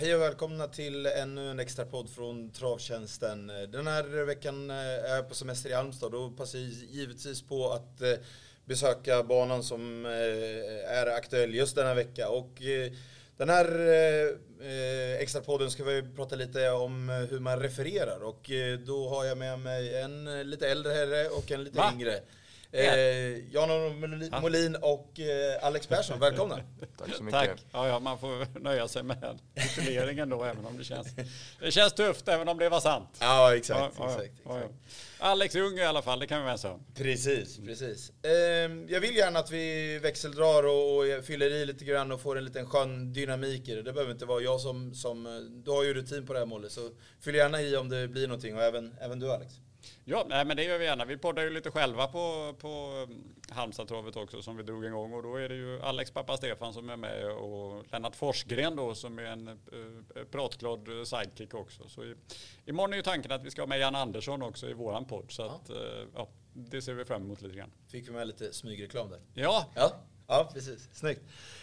Hej och välkomna till ännu en extra podd från Travtjänsten. Den här veckan är jag på semester i Halmstad och passar givetvis på att eh, besöka banan som eh, är aktuell just denna vecka. Och eh, den här extra podden ska vi prata lite om hur man refererar och då har jag med mig en lite äldre herre och en lite Va? yngre. Eh, Jan Molin och eh, Alex Persson, välkomna. Tack så mycket. Tack. Ja, ja, man får nöja sig med tituleringen då, även om det känns, det känns tufft, även om det var sant. Ja, exakt. Ja, exakt, ja, exakt. Alex är ung i alla fall, det kan vi vara så. Precis, precis. Eh, jag vill gärna att vi växeldrar och, och fyller i lite grann och får en liten skön dynamik i det. Det behöver inte vara jag som, som du har ju rutin på det här målet, så fyll gärna i om det blir någonting och även, även du Alex. Ja, nej, men det gör vi gärna. Vi poddar ju lite själva på, på Halmstadtravet också som vi drog igång och då är det ju Alex pappa Stefan som är med och Lennart Forsgren då som är en uh, pratglad sidekick också. Så i, imorgon är ju tanken att vi ska ha med Jan Andersson också i våran podd så ja. att uh, ja, det ser vi fram emot lite grann. Fick vi med lite smygreklam där? Ja. ja. Ja, precis. Snyggt.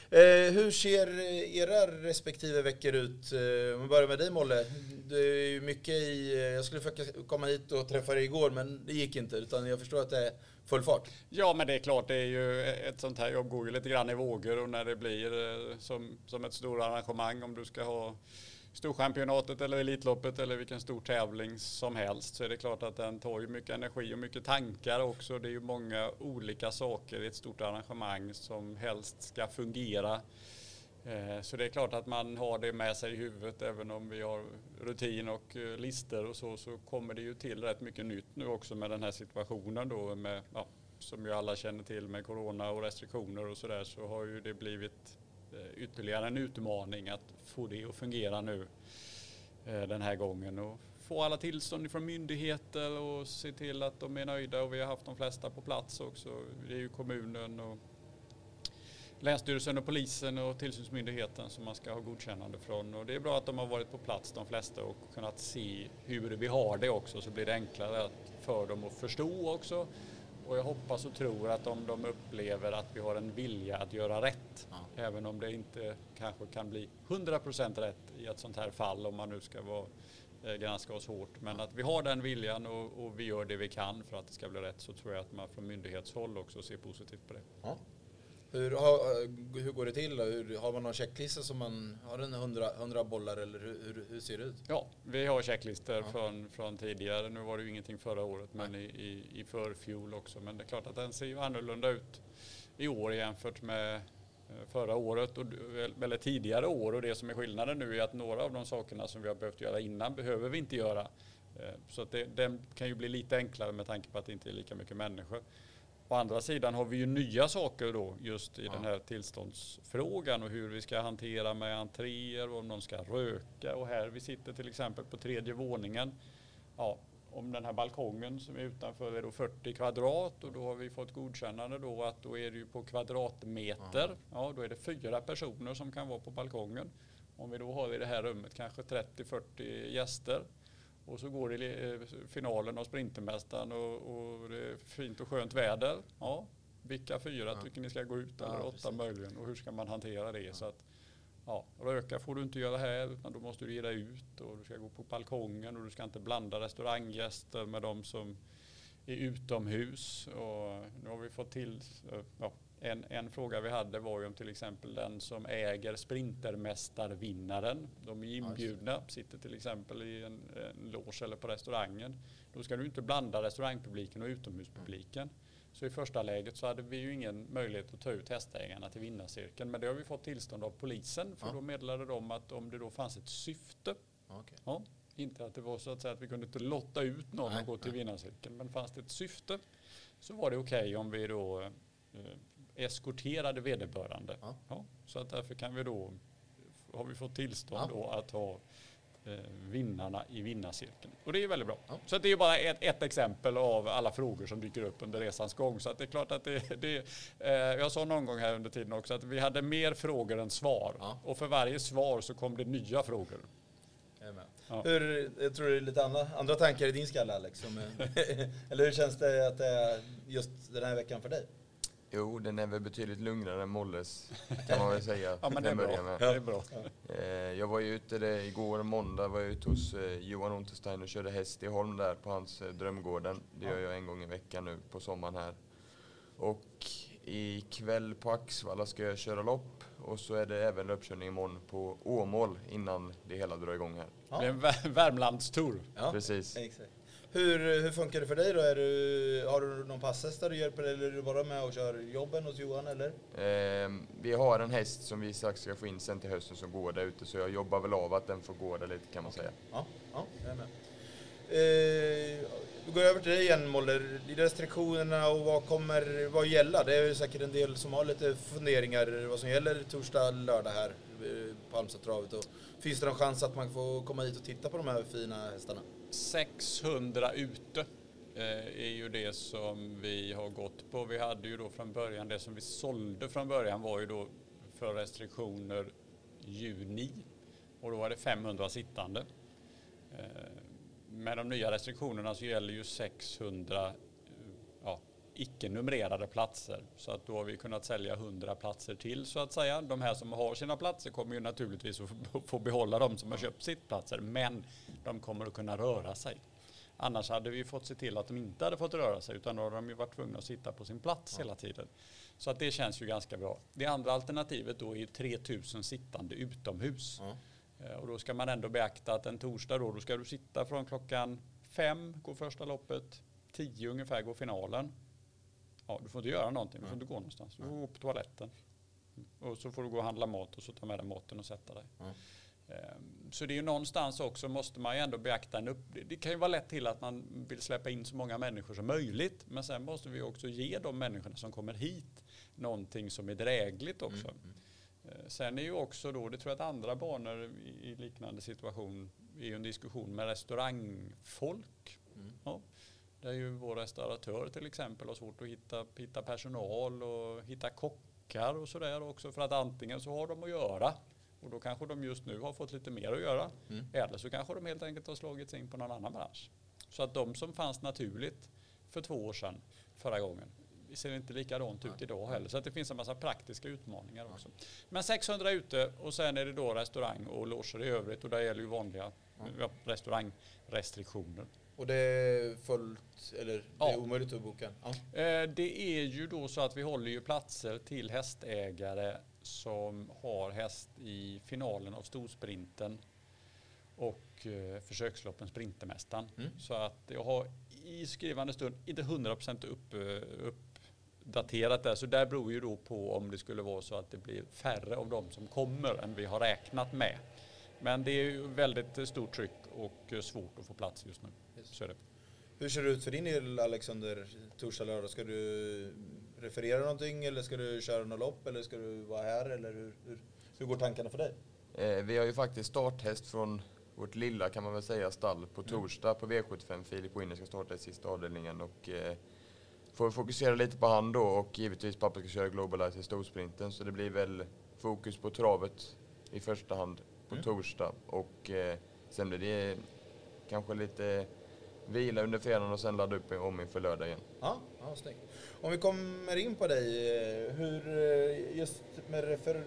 Eh, hur ser eh, era respektive veckor ut? Eh, om vi börjar med dig Molle. Det är ju mycket i... Eh, jag skulle försöka komma hit och träffa dig igår, men det gick inte. Utan jag förstår att det är full fart. Ja, men det är klart, det är ju ett sånt här jobb går ju lite grann i vågor och när det blir eh, som, som ett stort arrangemang om du ska ha Storchampionatet eller Elitloppet eller vilken stor tävling som helst så är det klart att den tar ju mycket energi och mycket tankar också. Det är ju många olika saker i ett stort arrangemang som helst ska fungera. Eh, så det är klart att man har det med sig i huvudet även om vi har rutin och eh, lister och så så kommer det ju till rätt mycket nytt nu också med den här situationen då med, ja, som ju alla känner till med corona och restriktioner och sådär så har ju det blivit Eh, ytterligare en utmaning att få det att fungera nu eh, den här gången. Och få alla tillstånd från myndigheter och se till att de är nöjda och vi har haft de flesta på plats också. Det är ju kommunen och Länsstyrelsen och polisen och tillsynsmyndigheten som man ska ha godkännande från. Och det är bra att de har varit på plats de flesta och kunnat se hur vi har det också så blir det enklare för dem att förstå också och jag hoppas och tror att om de upplever att vi har en vilja att göra rätt, ja. även om det inte kanske kan bli 100% rätt i ett sånt här fall om man nu ska vara, eh, granska oss hårt. Men att vi har den viljan och, och, vi gör det vi kan för att det ska bli rätt så tror jag att man från myndighetshåll också ser positivt på det. Ja. Hur, hur går det till? Hur, har man någon checklista som man har en hundra, hundra bollar eller hur, hur, ser det ut? Ja, vi har checklistor ja. från, från tidigare. Nu var det ju ingenting förra året men i, i, i förfjol också. Men det är klart att den ser ju annorlunda ut i år jämfört med eh, förra året och, eller tidigare år och det som är skillnaden nu är att några av de sakerna som vi har behövt göra innan behöver vi inte göra. Eh, så att det, den kan ju bli lite enklare med tanke på att det inte är lika mycket människor. Å andra sidan har vi ju nya saker då just i ja. den här tillståndsfrågan och hur vi ska hantera med entréer och om de ska röka och här vi sitter till exempel på tredje våningen. Ja, om den här balkongen som är utanför är då 40 kvadrat och då har vi fått godkännande då att då är det ju på kvadratmeter. Ja, då är det fyra personer som kan vara på balkongen. Om vi då har i det här rummet kanske 30-40 gäster och så går det eh, finalen av Sprintermästaren och, och det är fint och skönt väder. Ja, vilka fyra ja. tycker ni ska gå ut? Eller ja, åtta precis. möjligen. Och hur ska man hantera det? Ja. Så att, ja, röka får du inte göra här utan då måste du ge dig ut och du ska gå på balkongen och du ska inte blanda restauranggäster med de som är utomhus. Och nu har vi fått till, ja, en, en fråga vi hade var ju om till exempel den som äger Sprintermästarvinnaren. De är inbjudna, sitter till exempel i en, en loge eller på restaurangen. Då ska du inte blanda restaurangpubliken och utomhuspubliken. Så i första läget så hade vi ju ingen möjlighet att ta ut hästägarna till vinnarcirkeln. Men det har vi fått tillstånd av polisen för ja. då meddelade de att om det då fanns ett syfte. Okay. Ja, inte att det var så att säga att vi kunde inte lotta ut någon nej, och gå till vinnarcirkeln. Men fanns det ett syfte så var det okej okay om vi då eh, eskorterade vederbörande. Ja. ja. så att därför kan vi då, har vi fått tillstånd ja. då att ha eh, vinnarna i vinnarcirkeln. Och det är väldigt bra. Ja. Så det är bara ett, ett, exempel av alla frågor som dyker upp under resans gång. Så att det är klart att det, det eh, jag sa någon gång här under tiden också att vi hade mer frågor än svar. Och för varje svar så kom det nya frågor. Ja. Hur, jag tror det är lite andra, andra tankar i din skalle Alex. Som, eller hur känns det att det är just den här veckan för dig? Jo, den är väl betydligt lugnare än Molles kan man väl säga. ja, men det är bra. Med. Det är bra. Eh, jag var ju ute där igår måndag var jag ute hos eh, Johan Unterstein och körde häst i Holm där på hans eh, Drömgården. Det gör jag en gång i veckan nu på sommaren här. Och ikväll på Axvalla ska jag köra lopp och så är det även löpkörning imorgon på Åmål innan det hela drar igång här. Ja. Det är en Värmlandstour. Ja, Precis. Exakt. Hur, hur funkar det för dig då? Är du, har du någon passhäst där du hjälper eller är du bara med och kör jobben hos Johan eller? Eh, vi har en häst som vi strax ska få in sen till hösten som går där ute så jag jobbar väl av att den får gå där lite kan man säga. Ja, ja jag är med. Eh, vi går över till dig igen Moller. Restriktionerna och vad kommer vad gälla? Det är säkert en del som har lite funderingar vad som gäller torsdag, lördag här eh, på Halmstadstravet. Finns det någon chans att man får komma hit och titta på de här fina hästarna? 600 ute eh, är ju det som vi har gått på. Vi hade ju då från början, det som vi sålde från början var ju då för restriktioner juni och då var det 500 sittande. Eh, med de nya restriktionerna så gäller ju 600 icke-numrerade platser. Så att då har vi kunnat sälja 100 platser till så att säga. De här som har sina platser kommer ju naturligtvis att få behålla de som har köpt sittplatser. Men de kommer att kunna röra sig. Annars hade vi fått se till att de inte hade fått röra sig utan då hade de ju varit tvungna att sitta på sin plats ja. hela tiden. Så att det känns ju ganska bra. Det andra alternativet då är 3000 sittande utomhus. Ja. Eh, och då ska man ändå beakta att en torsdag då, då ska du sitta från klockan fem, går första loppet, tio ungefär går finalen. Ja, du får inte göra någonting, du får inte gå någonstans. Du får gå på toaletten. Och så får du gå och handla mat och så ta med dig maten och sätta dig. Ehm, så det är ju någonstans också måste man ju ändå beakta en upp... Det kan ju vara lätt till att man vill släppa in så många människor som möjligt. Men sen måste vi också ge de människorna som kommer hit någonting som är drägligt också. Mm, mm. Ehm, sen är ju också då, det tror jag att andra banor i liknande situation är ju en diskussion med restaurangfolk. Där ju vår restauratör till exempel har svårt att hitta, hitta personal och hitta kockar och sådär också. För att antingen så har de att göra och då kanske de just nu har fått lite mer att göra. Mm. Eller så kanske de helt enkelt har slagits in på någon annan bransch. Så att de som fanns naturligt för två år sedan, förra gången, ser inte likadant ut idag heller. Så att det finns en massa praktiska utmaningar också. Men 600 ute och sen är det då restaurang och loger i övrigt och där gäller ju vanliga restaurangrestriktioner. Och det är fullt, eller det är omöjligt att boka? Ja. Eh, det är ju då så att vi håller ju platser till hästägare som har häst i finalen av storsprinten och eh, försöksloppen Sprintermästaren. Mm. Så att jag har i skrivande stund inte 100% upp, eh, uppdaterat där. Så där beror ju då på om det skulle vara så att det blir färre av dem som kommer än vi har räknat med. Men det är ju väldigt stort tryck och eh, svårt att få plats just nu. Så är det. Hur ser det ut för din del Alexander, torsdag, lördag? Ska du referera någonting eller ska du köra något lopp eller ska du vara här eller hur, hur, hur går tankarna för dig? Eh, vi har ju faktiskt starthäst från vårt lilla kan man väl säga stall på mm. torsdag på V75. Filip Winner ska starta i sista avdelningen och eh, får fokusera lite på han då och givetvis pappa ska köra Globalize i storsprinten så det blir väl fokus på travet i första hand på mm. torsdag och eh, sen blir det kanske lite vila under fredagen och sen ladda upp om inför lördag igen. Ja, ja snyggt. Om vi kommer in på dig, hur just med refer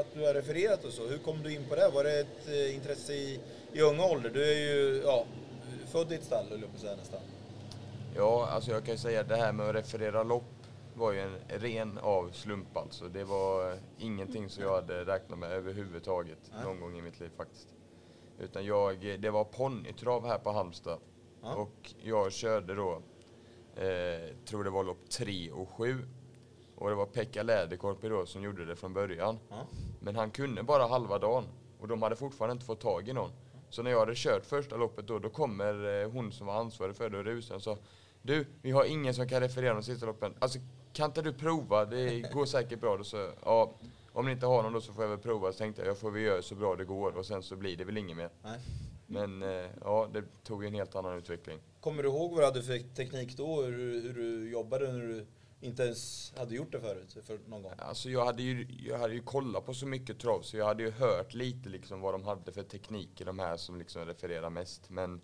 att du har refererat och så, hur kom du in på det? Var det ett eh, intresse i, i unga ålder? Du är ju ja, född i ett stall, höll jag på att säga nästan. Ja, alltså jag kan ju säga att det här med att referera lopp var ju en ren av slump alltså. Det var ingenting som jag hade räknat med överhuvudtaget Nej. någon gång i mitt liv faktiskt. Utan jag, det var ponnytrav här på Halmstad. Ja. Och jag körde då, eh, tror det var lopp 3 och 7. Och det var Pekka Läderkorpi då som gjorde det från början. Ja. Men han kunde bara halva dagen. Och de hade fortfarande inte fått tag i någon. Så när jag hade kört första loppet då, då kommer eh, hon som var ansvarig för det och rusade och sa Du, vi har ingen som kan referera de sista loppen. Alltså, kan inte du prova? Det går säkert bra. Då så, ja, om ni inte har någon då så får jag väl prova. Så tänkte jag, jag får väl göra så bra det går och sen så blir det väl inget mer. Nej. Men eh, ja, det tog en helt annan utveckling. Kommer du ihåg vad du hade för teknik då? Hur, hur du jobbade när du inte ens hade gjort det förut? För någon gång? Alltså jag hade, ju, jag hade ju kollat på så mycket trav så jag hade ju hört lite liksom vad de hade för tekniker de här som liksom refererar mest. Men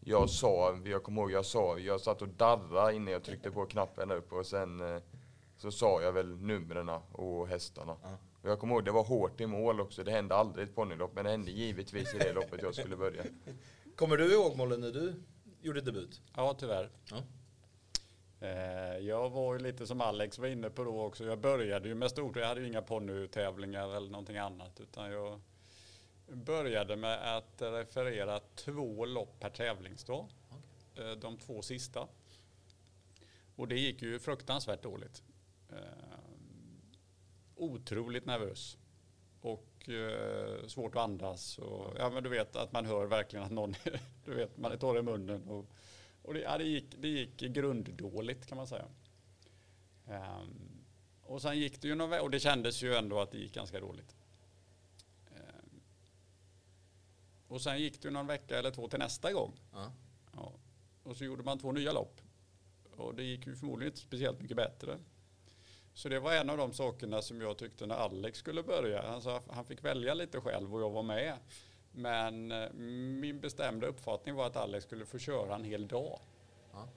jag sa, jag kommer ihåg jag sa, jag satt och darrade innan jag tryckte på knappen upp och sen, eh, så sa jag väl numren och hästarna. Ja. Och jag kommer ihåg, det var hårt i mål också. Det hände aldrig ett ponnylopp, men det hände givetvis i det loppet jag skulle börja. Kommer du ihåg Mollen när du gjorde debut? Ja, tyvärr. Ja. Eh, Jag var ju lite som Alex var inne på då också. Jag började ju med stort. Jag hade ju inga ponnytävlingar eller någonting annat. Utan jag började med att referera två lopp per tävlingsdag. Eh, De två sista. Och det gick ju fruktansvärt dåligt. Eh, Otroligt nervös. Och eh, svårt att andas. Och, ja men du vet att man hör verkligen att någon, du vet man är torr i munnen. Och, och det, ja, det, gick, det gick grunddåligt kan man säga. Ehm, och sen gick det ju några, och det kändes ju ändå att det gick ganska dåligt. Ehm, och sen gick det ju någon vecka eller två till nästa gång. Ja. Ja. Och så gjorde man två nya lopp. Och det gick ju förmodligen inte speciellt mycket bättre. Så det var en av de sakerna som jag tyckte när Alex skulle börja. Han, sa, han fick välja lite själv och jag var med. Men eh, min bestämda uppfattning var att Alex skulle få köra en hel dag.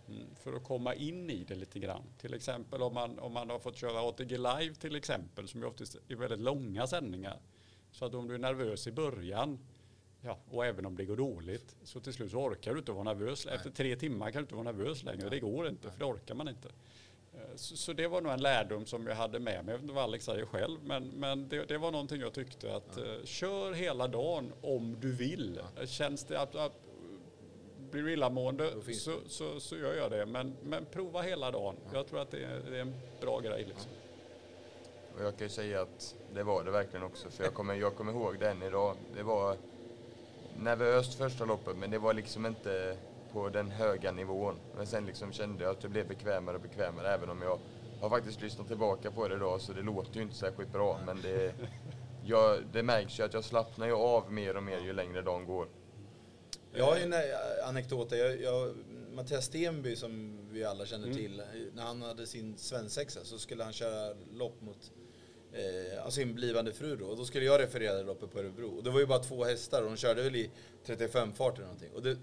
Mm, för att komma in i det lite grann. Till exempel om man, om man har fått köra ATG Live till exempel, som ju oftast är väldigt långa sändningar. Så att om du är nervös i början, ja, och även om det går dåligt, så till slut så orkar du inte vara nervös. Efter tre timmar kan du inte vara nervös längre. Det går inte, för det orkar man inte. Eh, Så, så det var nog en lärdom som jag hade med mig. Jag vet inte vad Alex säger själv, men, men det, det var någonting jag tyckte att eh, kör hela dagen om du vill. Känns det att, att blir illamående Då finns så, så, så gör jag det. Men, men prova hela dagen. Jag tror att det är, det är en bra grej. Liksom. Och jag kan ju säga att det var det verkligen också. För jag kommer, jag kommer ihåg den idag. Det var nervöst första loppet, men det var liksom inte på den höga nivån. Men sen liksom kände jag att det blev bekvämare och bekvämare, även om jag har faktiskt lyssnat tillbaka på det idag, så det låter ju inte särskilt bra. Men det, jag, det märks ju att jag slappnar ju av mer och mer ju längre dagen går. Jag har ju en eh, anekdot. Jag, jag, Mattias Stenby som vi alla känner Mm. till. När han hade sin svensexa så skulle han köra lopp mot eh, alltså sin blivande fru då. Och då skulle jag referera det loppet på Örebro. Och det var ju bara två hästar och de körde väl i 35 fart eller någonting. Och, det,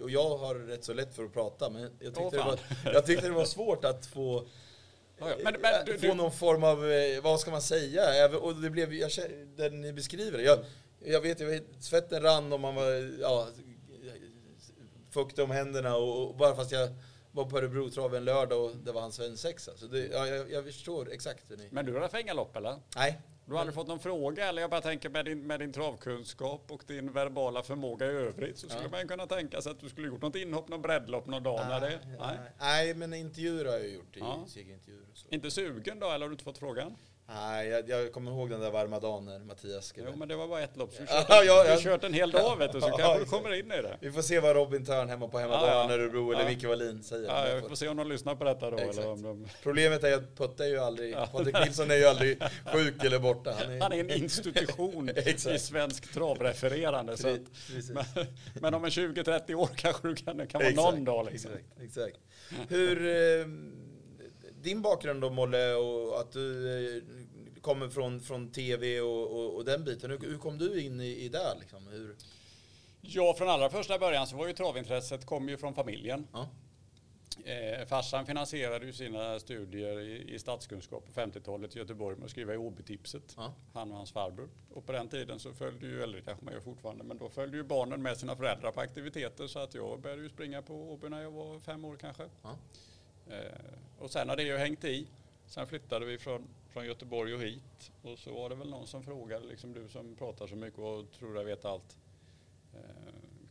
och jag har rätt så lätt för att prata men jag tyckte, Åh, det, var, jag tyckte det var svårt att få Ja. Men, men, du, få någon form av, eh, vad ska man säga? Och det blev, jag, det ni beskriver det. Jag, jag vet, jag vet, svetten rann och man var, ja, fuktade om händerna och, och bara fast jag var på Örebro trav en lördag och det var hans svensexa. Så det, ja, jag, jag förstår exakt hur ni... men du har för inga lopp eller? Nej. Du har aldrig fått någon fråga eller jag bara tänker med din, med din travkunskap och din verbala förmåga i övrigt så skulle Ja. man kunna tänka sig att du skulle gjort något inhopp, något breddlopp någon dag när det... Nej. Nej. Nej, men intervjuer har jag gjort i Ja. segerintervjuer. Inte sugen då eller har du inte fått frågan? Nej, jag, jag kommer ihåg den där varma dagen när Mattias skrev. Jo men det var bara ett lopp. Så du Ja, kört, ja, du ja. har kört en hel dag vet du så kanske du kommer in i det. Vi får se vad Robin Törn hemma på hemmabanan Ja, ja. Örebro eller Ja. Micke Wallin säger. Ja, jag får- se om de lyssnar på detta då. Exakt. Eller om de... Problemet är att Putte är ju aldrig, Ja. Patrik Nilsson är ju aldrig sjuk eller borta. Han är, Han är en institution i svensk travrefererande. Så att, men, men om en 20-30 år kanske du kan, det kan vara någon dag liksom. Exakt, exakt. Hur, eh, din bakgrund då Molle och att du eh, kommer från, från tv och, och, och den biten. Hur, hur kom du in i, i det liksom? Hur, Ja, från allra första början så var ju travintresset kom ju från familjen. ja, Eh, farsan finansierade ju sina studier i, i statskunskap på 50-talet i Göteborg med att skriva i OB-tipset. ja, Han och hans farbror. Och på den tiden så följde ju, eller det kanske man gör fortfarande, men då följde ju barnen med sina föräldrar på aktiviteter så att jag började ju springa på OB när jag var fem år kanske. ja. Eh, och sen har det ju hängt i. Sen flyttade vi från, från Göteborg och hit. Och så var det väl någon som frågade, liksom du som pratar så mycket och tror dig veta allt. Eh,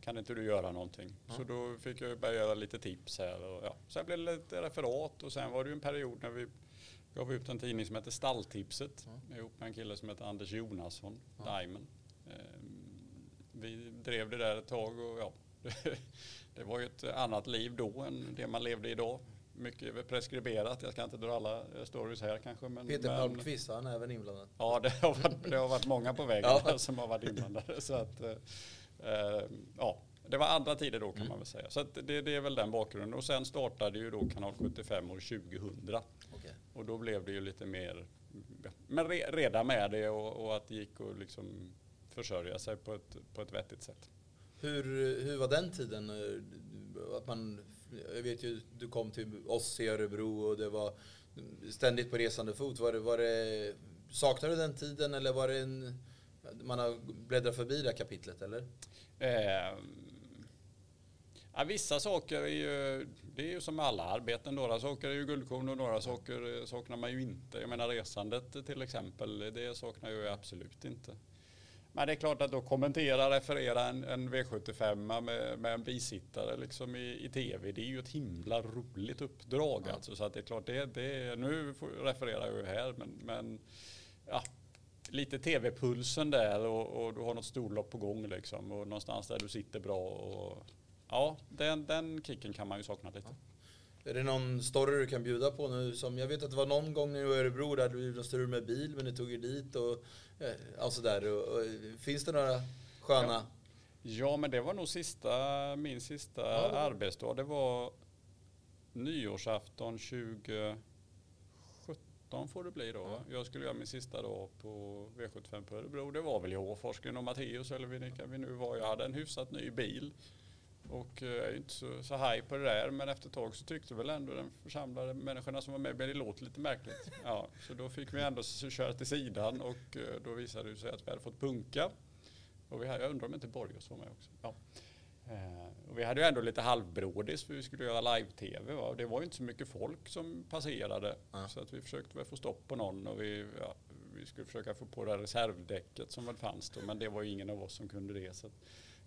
kan inte du göra någonting? Ja. Så då fick jag börja göra lite tips här. Och, ja. Sen blev det lite referat och sen var det ju en period när vi gav ut en tidning som heter Stalltipset. Ja. Ihop med en kille som heter Anders Jonasson, Ja. Diamond. Eh, vi drev det där ett tag och ja, det var ju ett annat liv då än det man levde idag. Mycket preskriberat, jag ska inte dra alla eh, stories här kanske. Men, Peter men, Palmqvist, han är även inblandad. Ja, det har, varit, det har varit många på vägen Ja. som har varit inblandade. Så att, eh, eh, ja, det var andra tider då kan Mm. man väl säga. Så det, det är väl den bakgrunden. Och sen startade ju då kanal 75 år 2000. Okej. Och då blev det ju lite mer, men re, reda med det och, och att det gick att liksom försörja sig på ett, på ett vettigt sätt. Hur, hur var den tiden? eh, Att man, jag vet ju, du kom till oss i Örebro och det var ständigt på resande fot. Var det, var det, saknar du den tiden eller var det en, man har bläddrat förbi det här kapitlet eller? Eh, ja, vissa saker är ju, det är ju som alla arbeten. Några saker är ju guldkorn och några saker saknar man ju inte. Jag menar resandet till exempel, det saknar jag absolut inte. Men det är klart att då kommentera, referera en, en V75 med, med en bisittare liksom i, i, tv. Det är ju ett himla roligt uppdrag ja. alltså. Så att det är klart, det, det, nu refererar jag ju här men, men ja, lite tv-pulsen där och, och, du har något storlopp på gång liksom och någonstans där du sitter bra. Och, ja, den, den kicken kan man ju sakna lite. Ja. Är det någon story du kan bjuda på nu? Som, jag vet att det var någon gång när du var i Örebro där du strul med bil men ni tog er dit och, alltså där. Och, och, finns det några sköna? Ja. ja. men det var nog sista, min sista ja. arbetsdag. Det var nyårsafton 20 17 får det bli då. Ja. Jag skulle göra min sista dag på V75 på Örebro. Det var väl jag, Forsgren och Matteus eller vilka vi nu var. Jag hade en hyfsat ny bil. Och eh, jag är inte så, så high på det där men efter ett tag så tyckte väl ändå den församlade människorna som var med det låter lite märkligt. Ja, så då fick vi ändå köra till sidan och eh, då visade det sig att vi hade fått punka. Och vi hade, jag undrar om inte Borgos var med också. Ja. Eh, och vi hade ju ändå lite halvbrådis för vi skulle göra live-tv. Va? Och det var ju inte så mycket folk som passerade. Ja. Så att vi försökte väl få stopp på någon och vi, ja, vi skulle försöka få på det här reservdäcket som väl fanns då. Men det var ju ingen av oss som kunde det. Så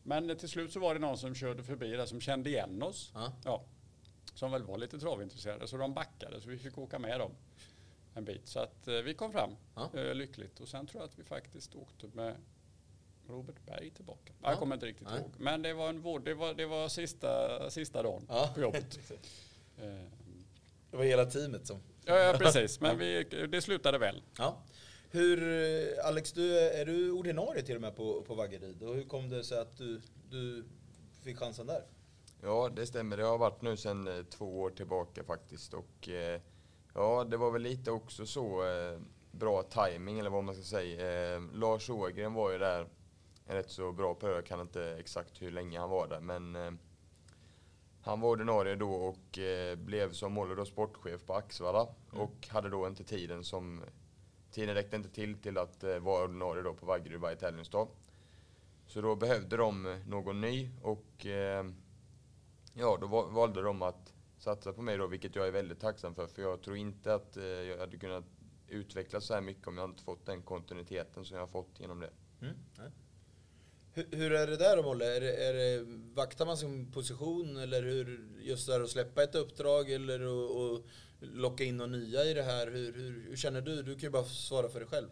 men till slut så var det någon som körde förbi där som kände igen oss. Ja. ja som väl var lite travintresserade. Så de backade så vi fick åka med dem en bit. Så att eh, vi kom fram ja. Eh, lyckligt. Och sen tror jag att vi faktiskt åkte med Robert Berg tillbaka. Ja. Jag kommer inte riktigt ihåg. Men det var, en vård, det var, det var sista, sista dagen på jobbet. det var hela teamet som... Ja, ja precis. Men vi, det slutade väl. Ja. Hur, Alex, du, är du ordinarie till och med på, på Vaggeryd? Och hur kom det sig att du, du fick chansen där? Ja, det stämmer. Det har varit nu sedan eh, två år tillbaka faktiskt. Och eh, ja, det var väl lite också så eh, bra timing eller vad man ska säga. Lars Ågren var ju där en rätt så bra period. Jag kan inte exakt hur länge han var där, men eh, han var ordinarie då och eh, blev som mål då sportchef på Axvalla mm. och hade då inte tiden som Tiden räckte inte till till att eh, vara ordinarie då på Vaggeryd varje tävlingsdag. Så då behövde de eh, någon ny och eh, ja, då valde de att satsa på mig då, vilket jag är väldigt tacksam för. För jag tror inte att eh, jag hade kunnat utvecklas så här mycket om jag inte fått den kontinuiteten som jag har fått genom det. Mm. Hur, är det där då Molle? Är är det, vaktar man sin position eller hur, just det här att släppa ett uppdrag eller att locka in några nya i det här? Hur, hur, hur, känner du? Du kan ju bara svara för dig själv.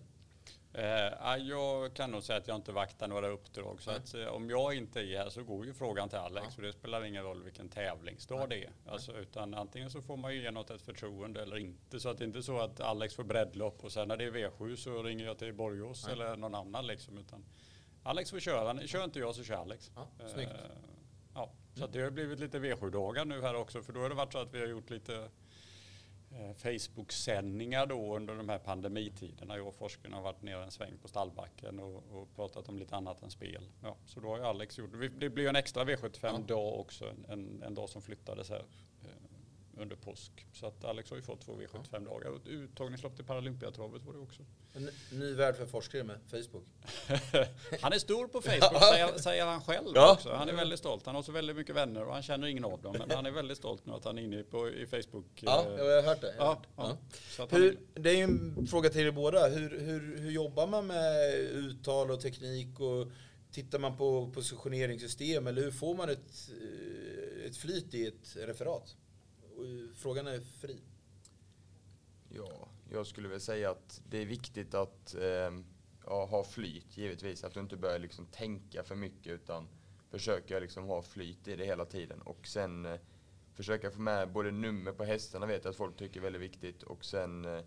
Eh, jag kan nog säga att jag inte vaktar några uppdrag. Så att, eh, om jag inte är här så går ju frågan till Alex. Ja. För det spelar ingen roll vilken tävlingsdag det är. Alltså, utan antingen så får man ju ge något ett förtroende eller inte. Så att det inte är så att Alex får breddlopp och sen när det är V7 så ringer jag till Borgås eller någon annan. Liksom, utan Alex får köra. Kör inte jag så kör Alex. Ja, snyggt. Uh, ja, så mm. det har blivit lite V7-dagar nu här också. För då har det varit så att vi har gjort lite Facebook-sändningar då under de här pandemitiderna. Jag och forskaren har varit nere en sväng på stallbacken och, och, pratat om lite annat än spel. Ja, så då har ju Alex gjort det. blir en extra V75-dag också. En, en, en, dag som flyttades här under påsk. Så att Alex har ju fått två V75-dagar. Och uttagningslopp till Paralympiatravet var det också. En ny värld för forskare med Facebook. han är stor på Facebook, säger, säger han själv ja. också. Han är väldigt stolt. Han har så väldigt mycket vänner och han känner ingen av dem. Men han är väldigt stolt nu att han är inne på, i Facebook. Ja, eh, jag har hört det. Ja, ja. Hur, det är ju en fråga till er båda. Hur, hur, hur jobbar man med uttal och teknik? Och tittar man på positioneringssystem? Eller hur får man ett, eh, ett flyt i ett referat? Eh, frågan är fri. Ja, jag skulle väl säga att det är viktigt att eh, ja, ha flyt givetvis. Att du inte börjar liksom tänka för mycket utan försöka liksom ha flyt i det hela tiden. Och sen eh, försöka få med både nummer på hästarna vet jag att folk tycker är väldigt viktigt. Och sen eh,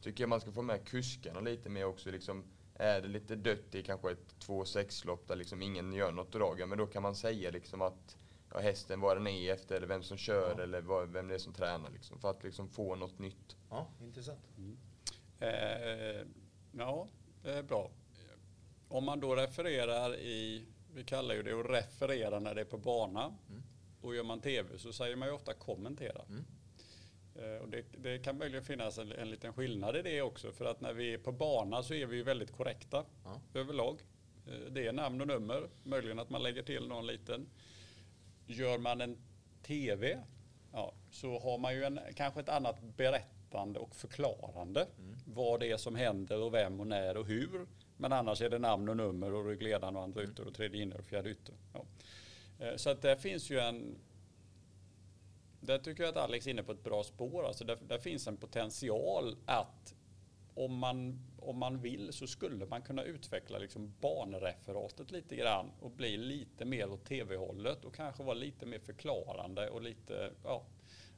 tycker jag man ska få med kuskarna lite mer också. Liksom, är det lite dött i kanske ett 2-6-lopp där liksom ingen gör något drag, men då kan man säga liksom att ja, hästen, vad den är efter, eller vem som kör, ja. eller vad, vem det är som tränar. Liksom, för att liksom få något nytt. Ja, intressant. Mm. Eh, ja, det är bra. Om man då refererar i, vi kallar ju det att referera när det är på bana. Mm. Och gör man tv så säger man ju ofta kommentera. Mm. Eh, och det, det, kan möjligen finnas en, en liten skillnad i det också. För att när vi är på bana så är vi väldigt korrekta ja. överlag. Eh, det är namn och nummer. Möjligen att man lägger till någon liten. Gör man en TV ja, så har man ju en, kanske ett annat berättande och förklarande. Mm. Vad det är som händer och vem och när och hur. Men annars är det namn och nummer och ryggledaren och andra mm. ytter och tredje inner och fjärde ytter. Ja. Eh, så att det finns ju en där tycker jag att Alex är inne på ett bra spår. Alltså där, där finns en potential att om man, om man vill så skulle man kunna utveckla liksom banreferatet lite grann och bli lite mer åt tv-hållet och kanske vara lite mer förklarande och lite, ja,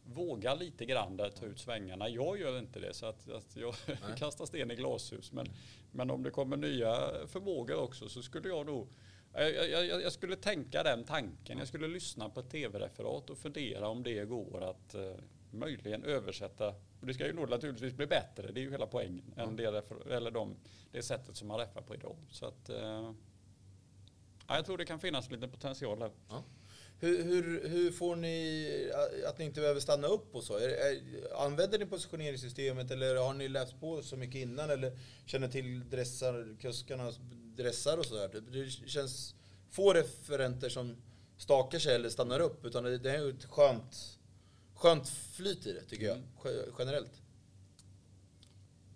våga lite grann där, ta ut svängarna. Jag gör inte det så att, att jag kastar sten i glashus. Men, men om det kommer nya förmågor också så skulle jag nog jag, jag, jag, skulle tänka den tanken. Jag skulle lyssna på ett tv-referat och fundera om det går att uh, möjligen översätta. Och det ska ju nog naturligtvis bli bättre, det är ju hela poängen, mm. än det, eller de, det sättet som man räffar på idag. Så att, uh, ja, jag tror det kan finnas lite potential här. Ja. Hur, hur, hur, får ni att ni inte behöver stanna upp och så? Är, är, använder ni positioneringssystemet eller har ni läst på så mycket innan eller känner till dressarkuskarnas dressar och sådär? Det känns få referenter som stakar sig eller stannar upp utan det är ett skönt, skönt flyt i det tycker jag, mm. generellt.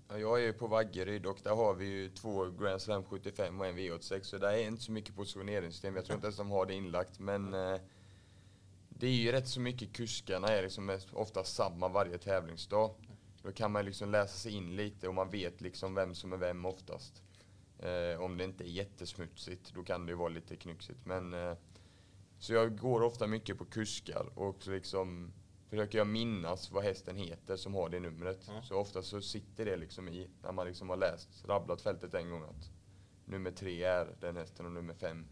Ja, jag är ju på Vaggeryd och där har vi ju två Grand Slam 75 och en V86 så där är inte så mycket positioneringssystem. Jag tror inte ens de har det inlagt men eh, det är ju rätt så mycket kuskarna är liksom ofta samma varje tävlingsdag. Då kan man liksom läsa sig in lite och man vet liksom vem som är vem oftast. Eh, om det inte är jättesmutsigt, då kan det ju vara lite knyxigt. Men, eh, så jag går ofta mycket på kuskar och liksom försöker jag minnas vad hästen heter som har det numret. Mm. Så ofta så sitter det liksom i, när man liksom har läst, rabblat fältet en gång att nummer tre är den hästen och nummer fem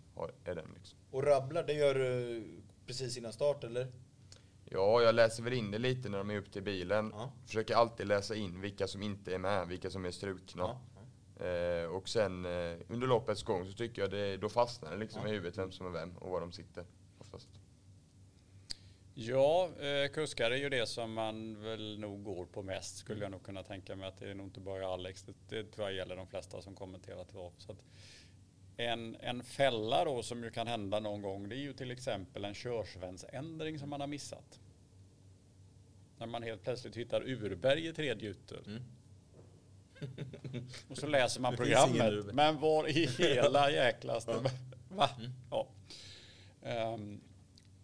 är den. Liksom. Och rabblar, det gör du precis innan start eller? Ja, jag läser väl in det lite när de är upp till bilen. Ja. Försöker alltid läsa in vilka som inte är med, vilka som är strukna. Ja. Eh, och sen eh, under loppets gång så tycker jag det, då fastnar det liksom i huvudet vem som är vem och var de sitter. Ja, eh, kuskar är ju det som man väl nog går på mest skulle jag nog kunna tänka mig att det är nog inte bara Alex. Det, det tror jag gäller de flesta som kommenterar trav. Så att en, en fälla då som ju kan hända någon gång det är ju till exempel en körsvensändring som man har missat. När man helt plötsligt hittar urberg i tredje ytter. Mm. Och så läser man programmet. Men var i hela jäklaste... Va? Mm. Ja. Um,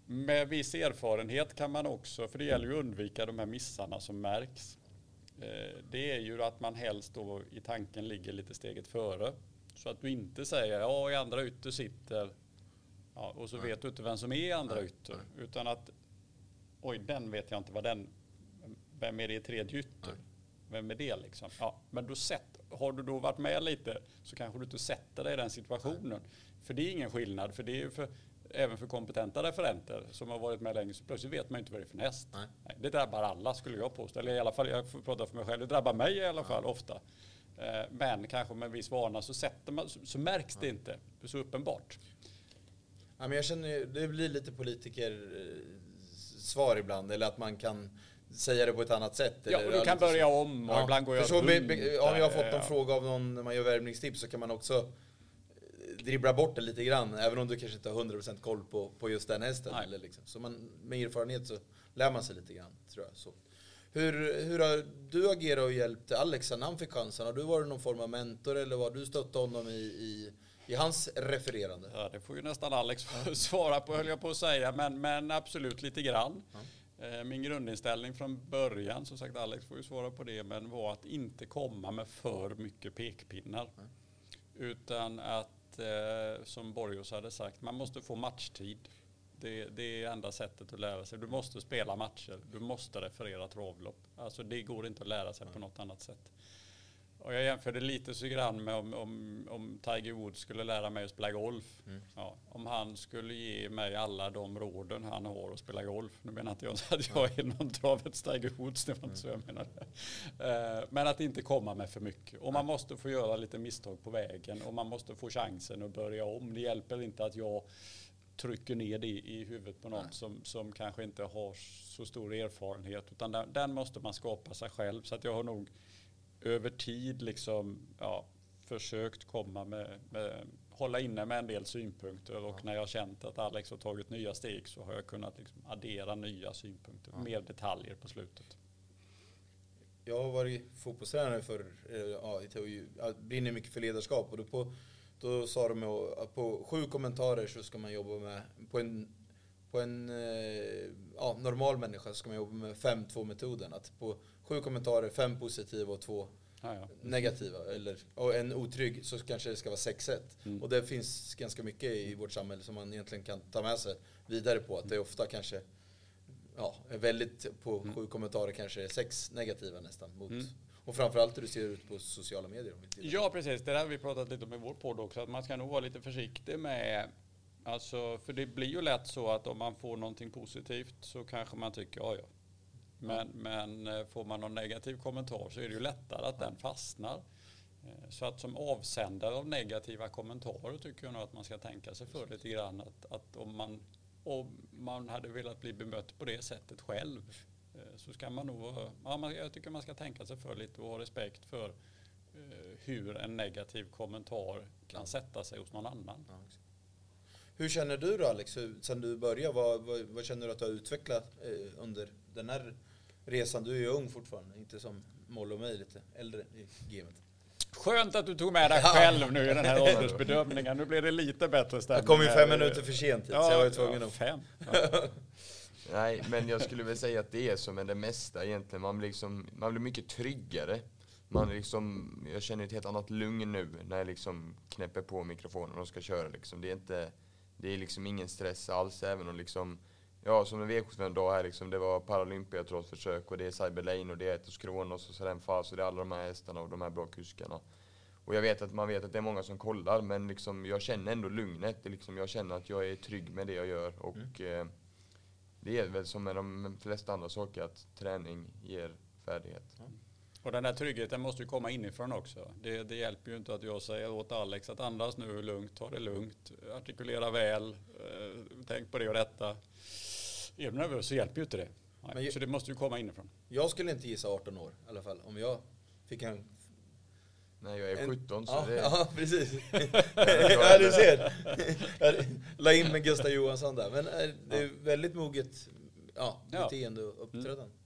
med viss erfarenhet kan man också, för det gäller ju att undvika de här missarna som märks. Uh, det är ju att man helst då i tanken ligger lite steget före. Så att du inte säger ja i andra ytter sitter ja, och så vet du inte vem som är i andra ytter. Utan att oj den vet jag inte vad den, vem är det i tredje ytter? Vem är det liksom? Ja, men då sett, har du då varit med lite så kanske du inte sätter dig i den situationen. För det är ingen skillnad, för det är för, även för kompetenta referenter som har varit med länge så plötsligt vet man inte vad det är för häst. Nej. Nej, det drabbar alla skulle jag påstå, eller i alla fall, jag får prata för mig själv, det drabbar mig i alla fall ja. ofta. Eh, men kanske med en viss vana så, sätter man, så, så märks det inte så uppenbart. Ja, men jag känner det blir lite politiker eh, svar ibland, eller att man kan säga det på ett annat sätt. Ja, eller, och du kan börja om och ja. ibland går jag så, be, Om jag har fått någon ja. fråga av någon när man gör värvningstips så kan man också eh, dribbla bort det lite grann, även om du kanske inte har 100% koll på, på just den hästen. Eller liksom. Så man, med erfarenhet så lär man sig lite grann, tror jag. Så. Hur, hur har du agerat och hjälpt Alex när han fick chansen? Har du varit någon form av mentor eller var du stöttat honom i, i, i hans refererande? Ja, det får ju nästan Alex svara på höll jag på att säga, men, men absolut lite grann. Ja. Eh, min grundinställning från början, som sagt Alex får ju svara på det, men var att inte komma med för mycket pekpinnar. Mm. Utan att, eh, som Borgos hade sagt, man måste få matchtid. Det, det, är enda sättet att lära sig. Du måste spela matcher, du måste referera travlopp. Alltså det går inte att lära sig mm. på något annat sätt. Och jag jämförde lite så grann med om, om, om Tiger Woods skulle lära mig att spela golf. Mm. Ja, om han skulle ge mig alla de råden han har att spela golf. Nu menar inte jag att jag är någon travets Tiger Woods, det var inte så jag menade. Uh, men att inte komma med för mycket. Och man måste få göra lite misstag på vägen och man måste få chansen att börja om. Det hjälper inte att jag trycker ner det i huvudet på någon som, som kanske inte har så stor erfarenhet. Utan den, den, måste man skapa sig själv. Så att jag har nog över tid liksom, ja, försökt komma med, med, hålla inne med en del synpunkter. Och ja. när jag känt att Alex har tagit nya steg så har jag kunnat liksom addera nya synpunkter. Ja. Mer detaljer på slutet. Jag har varit fotbollstränare för, eh, ja, jag brinner mycket för ledarskap. Och då på då sa de att på sju kommentarer så ska man jobba med, på en, på en eh, ja, normal människa ska man jobba med 5-2-metoden. Att på sju kommentarer, fem positiva och två ah, ja. negativa, eller, och en otrygg, så kanske det ska vara 6-1. Mm. Och det finns ganska mycket i vårt samhälle som man egentligen kan ta med sig vidare på. Att det är ofta kanske, ja, väldigt på mm. sju kommentarer kanske är sex negativa nästan mot mm. Och framförallt hur det ser ut på sociala medier. ja, precis. Det där har vi pratat lite om i vår podd också. Att man ska nog vara lite försiktig med Alltså, för det blir ju lätt så att om man får någonting positivt så kanske man tycker ja, ja. Men, men eh, får man någon negativ kommentar så är det ju lättare att den fastnar. Eh, så att som avsändare av negativa kommentarer tycker jag nog att man ska tänka sig för lite grann. Att, att om, man, om man hade velat bli bemött på det sättet själv Eh, så ska man nog, ja, jag tycker man ska tänka sig för lite och ha respekt för hur en negativ kommentar kan sätta sig hos någon annan. Ja, hur känner du då Alex, sen du började? Vad, vad, vad, känner du att du har utvecklat eh, under den här resan? Du är ju ung fortfarande, inte som Molle och mig, lite äldre i gamet. Skönt att du tog med dig själv nu i den här åldersbedömningen. Nu blir det lite bättre stämning. Jag kom ju fem minuter för sent hit, ja, så jag var tvungen ja, att... Fem. Ja. Nej, men jag skulle väl säga att det är så med det mesta egentligen. Man blir, liksom, man blir mycket tryggare. Man liksom, jag känner ett helt annat lugn nu när jag liksom knäpper på mikrofonen och ska köra. Liksom. Det, är inte, det är liksom ingen stress alls, även om liksom, ja, som en V75-dag här, liksom, det var Paralympiatrotsförsök och det är Cyberlane och det är Etos Kronos och Serenfas och det är alla de här hästarna och de här bra kuskarna. Och jag vet att man vet att det är många som kollar, men liksom, jag känner ändå lugnet. Det liksom, jag känner att jag är trygg med det jag gör. Och, mm. eh, det är väl som med de flesta andra saker att träning ger färdighet. Och den här tryggheten måste ju komma inifrån också. Det, det, hjälper ju inte att jag säger åt Alex att andas nu lugnt, ta det lugnt, artikulera väl, eh, tänk på det och detta. Är du nervös så hjälper ju inte det. Nej, så det måste ju komma inifrån. Jag skulle inte gissa 18 år i alla fall. Om jag fick en Nej, jag är 17 så ja, det... Ja, precis. ja, du ser. Jag la in med Gustav Johansson där. Men eh, det är väldigt moget ja, beteende och uppträdande. Mm.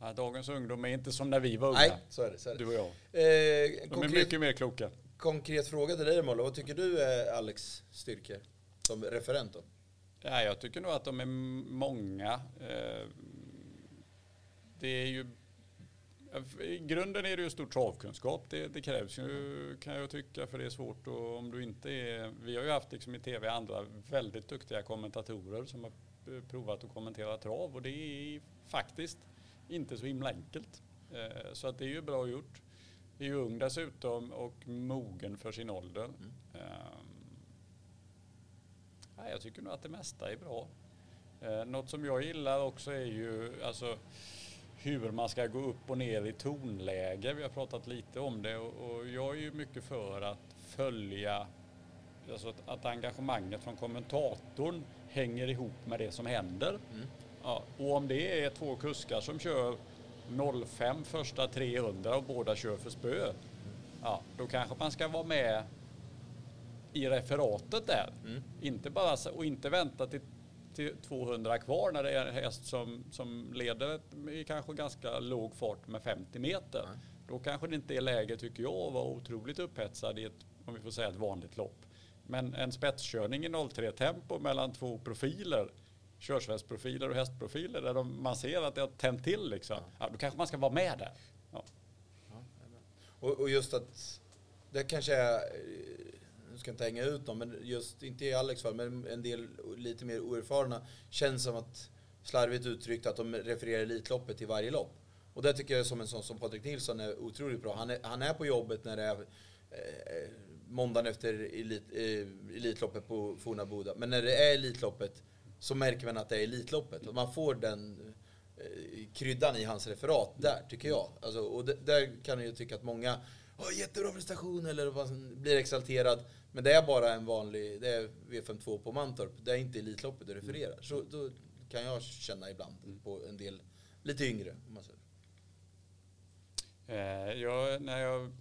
Ja, dagens ungdom är inte som när vi var unga. Nej, så är det. Så är det. Du och jag. Eh, De konkret, är mycket mer kloka. Konkret fråga till dig Molla. Vad tycker du är Alex styrkor som referent då? Ja, jag tycker nog att de är många. Eh, det är ju i grunden är det ju stor travkunskap. Det, det, krävs ju kan jag tycka för det är svårt och om du inte är. Vi har ju haft liksom i tv andra väldigt duktiga kommentatorer som har provat att kommentera trav och det är faktiskt inte så himla enkelt. Eh, så att det är ju bra gjort. Är ju ung dessutom och mogen för sin ålder. Mm. Ehm, jag tycker nog att det mesta är bra. Eh, något som jag gillar också är ju alltså hur man ska gå upp och ner i tonläge. Vi har pratat lite om det och, jag är ju mycket för att följa, alltså att, att engagemanget från kommentatorn hänger ihop med det som händer. Mm. Ja, och om det är två kuskar som kör 05 första 300 och båda kör för spö, ja, då kanske man ska vara med i referatet där. Mm. Inte bara, och inte vänta till till 200 kvar när det är en häst som, som leder i kanske ganska låg fart med 50 meter. Nej. Då kanske det inte är läge, tycker jag, att vara otroligt upphetsad i ett, om vi får säga ett vanligt lopp. Men en spetskörning i 03 tempo mellan två profiler, körsvetsprofiler och hästprofiler, där de, man ser att det har tänt till liksom. Ja, då kanske man ska vara med där. Ja. Ja, och, och just att det kanske är nu ska inte hänga ut dem, men just, inte i Alex fall, men en del lite mer oerfarna känns som att, slarvigt uttryckt, att de refererar Elitloppet till varje lopp. Och det tycker jag som en sån som Patrik Nilsson är otroligt bra. Han är, han är på jobbet när det är eh, måndagen efter elit, eh, Elitloppet på Forna Boda. Men när det är Elitloppet så märker man att det är Elitloppet. Och man får den eh, kryddan i hans referat där, tycker jag. Alltså, och där kan jag ju tycka att många har jättebra prestation eller blir exalterad. Men det är bara en vanlig, det är V52 på Mantorp. Det är inte Elitloppet du refererar. Så då kan jag känna ibland Mm. på en del lite yngre. Om man säger. Eh, jag, när jag,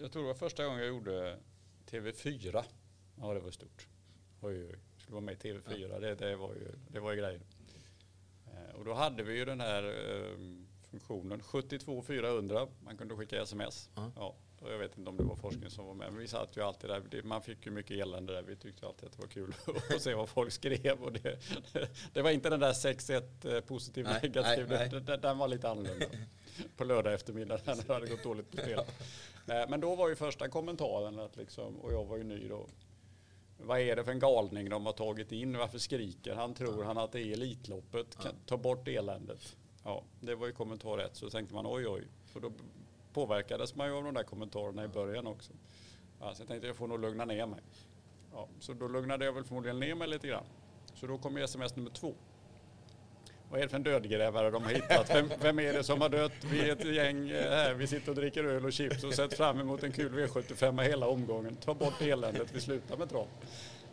jag tror det var första gången jag gjorde TV4. Ja, det var stort. Oj, oj, skulle vara med i TV4. Det, det, var ju, det var ju grejen. Eh, och då hade vi ju den här eh, funktionen 72 400. Man kunde skicka sms. Ja. Ja, och jag vet inte om det var forskning som var med. Men vi satt ju alltid där. Man fick ju mycket elände där. Vi tyckte alltid att det var kul att se vad folk skrev. Och det, det var inte den där 6-1 eh, positiv Nej, negativ. nej, nej. Den- Den, var lite annorlunda. På lördag eftermiddag när det hade gått dåligt på spel. Nej, Men då var ju första kommentaren att liksom, och jag var ju ny då. Vad är det för en galning de har tagit in? Varför skriker han? Tror han att det är Elitloppet? Kan, ta bort eländet. Ja, det var ju kommentar ett. Så tänkte man oj oj. För då påverkades man ju av de där kommentarerna i början också. Ja, så jag tänkte jag får nog lugna ner mig. Ja, så då lugnade jag väl förmodligen ner mig lite grann. Så då kom sms nummer två. Vad är det för en dödgrävare de har hittat? Vem, vem är det som har dött? Vi är ett gäng eh, här, vi sitter och dricker öl och chips och sett fram emot en kul V75 hela omgången. Ta bort eländet, vi slutar med trav.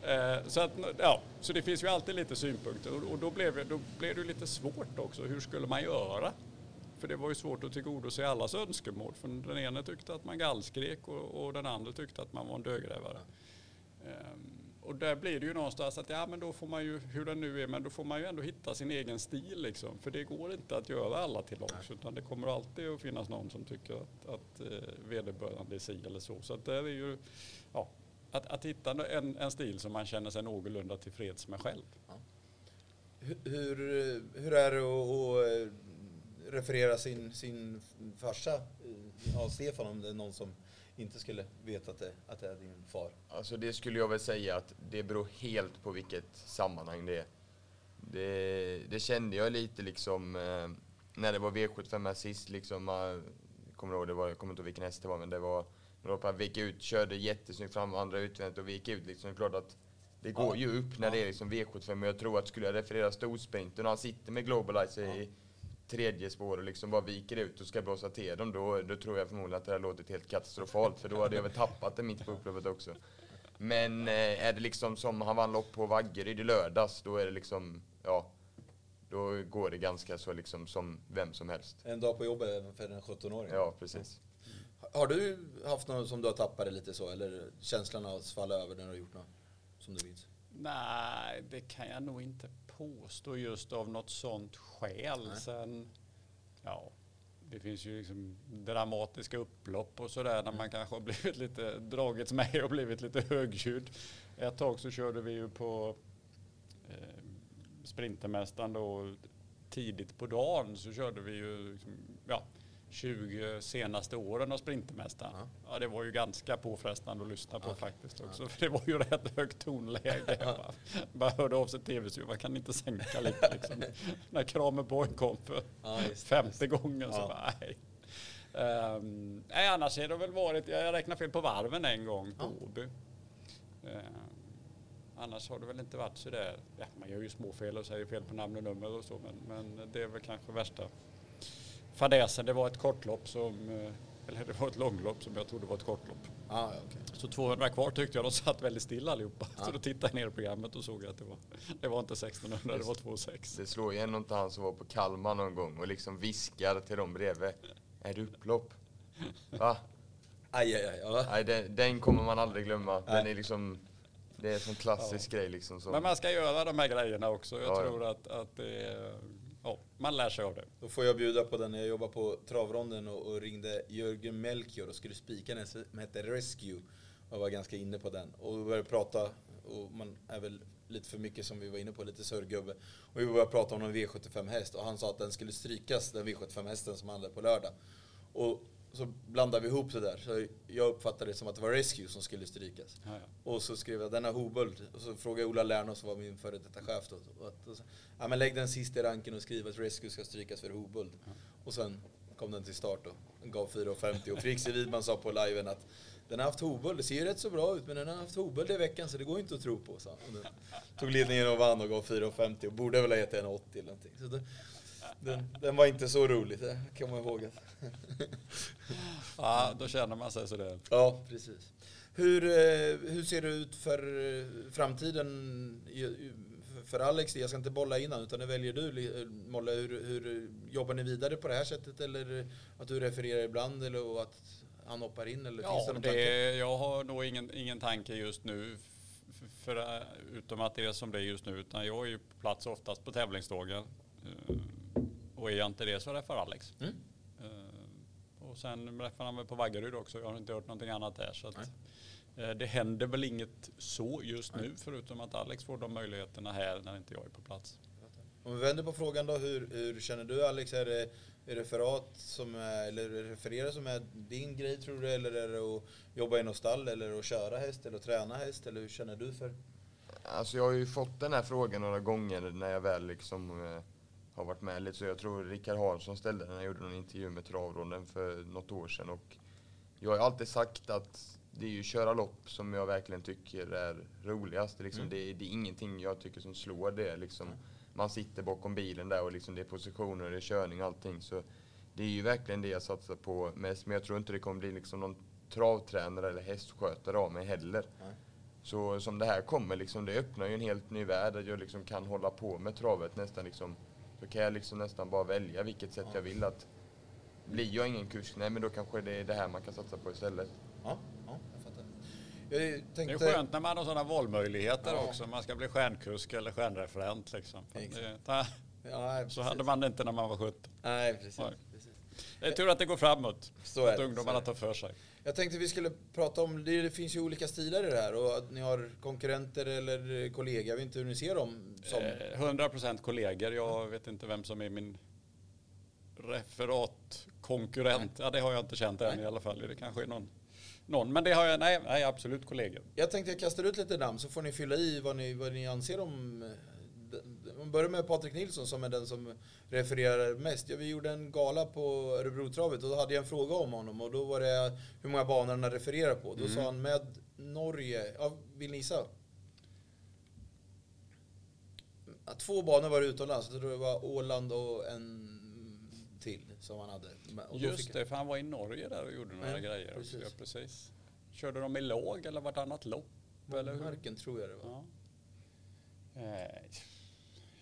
Eh, så, att, ja, så det finns ju alltid lite synpunkter och, då, blev, det- då blev det lite svårt också. Hur skulle man göra? För det var ju svårt att tillgodose allas önskemål. För den ena tyckte att man gallskrek och, och den andra tyckte att man var en dödgrävare. Ehm, och där blir det ju någonstans att ja men då får man ju, hur den nu är, men då får man ju ändå hitta sin egen stil liksom. För det går inte att göra alla till lags utan det kommer alltid att finnas någon som tycker att, att eh, vederbörande är si eller så. Så att det är ju, ja, att, att hitta en, en stil som man känner sig någorlunda tillfreds med själv. Hur, hur, hur är det att, att referera sin, sin farsa, ja, Stefan, om det är någon som inte skulle veta att det, att det är din far? Alltså det skulle jag väl säga att det beror helt på vilket sammanhang det är. Det, det kände jag lite liksom eh, när det var V75 här sist liksom. eh, kommer ihåg, det var, jag kommer inte ihåg vilken häst det var men det var Loppet gick ut, körde jättesnyggt fram, andra utvändigt och gick ut liksom. Det är klart att det går Ja. ju upp när Ja. det är liksom V75 men jag tror att skulle jag referera storsprinten och han sitter med Globalizer i tredje spår och liksom bara viker ut och ska blåsa till dem då, då tror jag förmodligen att det hade låtit helt katastrofalt för då hade jag väl tappat det mitt på upploppet också. Men eh, är det liksom som han vann lopp på Vaggeryd i lördags, då är det liksom, ja, då går det ganska så liksom som vem som helst. En dag på jobbet även för en 17-åring? Ja, precis. Har du haft något som du har tappat det lite så, eller känslan av att falla över när du har gjort något som du minns? Nej, det kan jag nog inte påstå just av något sånt skäl. Nej. Sen, ja, det finns ju liksom dramatiska upplopp och sådär när man kanske har blivit lite, dragits med och blivit lite högljudd. Ett tag så körde vi ju på eh, Sprintermästaren då tidigt på dagen så körde vi ju liksom, 20 senaste åren av Sprintermästaren. Ja. Ja. det var ju ganska påfrestande att lyssna på Ja. faktiskt också. För det var ju rätt högt tonläge. Jag bara, hörde av sig tv-studion, man kan inte sänka lite liksom. När Kramerborg kom för Ja, just femte gången så Ja. bara, nej. Ehm, nej, annars har det väl varit, jag räknar fel på varven en gång på Ja. Åby. Ehm, annars har det väl inte varit så där, ja, man gör ju små fel och säger fel på namn och nummer och så, men, men det är väl kanske värsta fadäsen. Det var ett kortlopp som, eh, eller det var ett långlopp som jag trodde var ett kortlopp. Ja, ja, okej. Så 200 kvar tyckte jag de satt väldigt stilla allihopa. Ja. Så då tittade jag ner i programmet och såg att det var, det var inte 1600, det var 2,6. Det slår ju ändå inte han som var på Kalmar någon gång och liksom viskar till dem bredvid. Är det upplopp? Va? Aj, aj, aj. Ja. Nej, den, den kommer man aldrig glömma. Den är liksom, det är en sån klassisk grej liksom. Som, Men man ska göra de här grejerna också. Jag Ja, ja. tror att, att det är, ja, man lär sig av det. Då får jag bjuda på den när jag jobbade på travronden och, och ringde Jörgen Melchior och skulle spika den som hette Rescue. Och var ganska inne på den. Och vi började prata, och man är väl lite för mycket som vi var inne på, lite sörgubbe. Och vi började prata om en V75 häst och han sa att den skulle strykas, den V75 hästen som han hade på lördag. Och så blandade vi ihop det där. Så jag uppfattade det som att det var Rescue som skulle strykas. Ja, ja. Och så skrev jag denna Hoböld. Och så frågade jag Ola Lernås som var min före detta chef då. Och och ja men lägg den sist i ranken och skriv att Rescue ska strykas för Hoböld. Och sen kom den till start. Den gav 4,50 och Frixie Widman sa på liven att den har haft Hoböld, det ser ju rätt så bra ut men den har haft Hoböld i veckan så det går inte att tro på. Så. Och den tog ledningen och vann och gav 4,50 och borde väl ha gett 1,80 eller någonting. Så det, den, den var inte så rolig, det kan man ihåg. Ja, då känner man sig sådär. ja, precis. Hur, eh, hur ser det ut för eh, framtiden för Alex? Jag ska inte bolla innan, utan det väljer du Molle. Hur, hur jobbar ni vidare på det här sättet? Eller att du refererar ibland? Eller att han hoppar in? Eller ja, finns det, det Jag har nog ingen, ingen tanke just nu. För, utom att det är som det är just nu. Utan jag är ju på plats oftast på tävlingsdagen. Och är jag inte det så refererar Alex. Mm. Och sen träffade han väl på Vaggeryd också. Jag har inte hört någonting annat där. Så att, eh, det händer väl inget så just nu förutom att Alex får de möjligheterna här när inte jag är på plats. Om vi vänder på frågan då, hur, hur känner du Alex? Är det, referat som är, eller referera som är din grej tror du? Eller är det att jobba i något stall eller att köra häst eller att träna häst? Eller hur känner du för? Alltså jag har ju fått den här frågan några gånger när jag väl liksom eh, har varit med lite. Så jag tror Rickard Hansson ställde den när jag gjorde någon intervju med Travronden för något år sedan. Och jag har alltid sagt att det är ju köra lopp som jag verkligen tycker är roligast. Liksom mm. det, det, är ingenting jag tycker som slår det. Liksom. Man sitter bakom bilen där och liksom det är positioner, det är körning och allting. Så det är ju verkligen det jag satsar på mest. Men jag tror inte det kommer bli liksom någon travtränare eller hästskötare av mig heller. Nej. Så som det här kommer, liksom, det öppnar ju en helt ny värld. Att jag liksom kan hålla på med travet nästan liksom då kan jag liksom nästan bara välja vilket sätt jag vill att blir jag ingen kusk, nej men då kanske det är det här man kan satsa på istället. Ja, ja jag fattar. Jag tänkte... Det är skönt när man har sådana valmöjligheter ja. också. Man ska bli stjärnkusk eller stjärnreferent liksom. Det, ja, så hade man det inte när man var 17. Nej, precis. precis. Det är tur att det går framåt. Så att ungdomarna tar för sig. Jag tänkte vi skulle prata om, det finns ju olika stilar i det här och att ni har konkurrenter eller kollegor, jag vet inte hur ni ser dem som? 100% eh, kollegor, jag vet inte vem som är min referatkonkurrent. Ja, det har jag inte känt än i alla fall. Det kanske är någon, någon. Men det har jag, nej, nej absolut kollegor. Jag tänkte jag kastar ut lite namn så får ni fylla i vad ni, vad ni anser om man börjar med Patrik Nilsson som är den som refererar mest. Ja, vi gjorde en gala på Örebrotravet och då hade jag en fråga om honom och då var det hur många banor han refererar på. Då mm. sa han med Norge, ja, vill ni gissa? Två banor var det utomlands, jag tror det var Åland och en till som han hade. Och Just det, för han var i Norge där och gjorde några ja, grejer precis. Ja, precis. Körde de i låg eller vartannat lopp? Marken tror jag det var. Ja. Eh,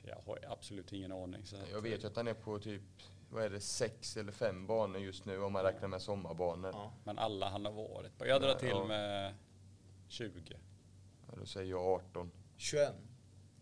jag har absolut ingen aning. Så jag vet ju att han är på typ vad är det, sex eller fem banor just nu om man räknar med sommarbanor. Ja. Men alla han har varit på. Jag drar till ja. med 20. Ja, då säger jag 18. 21.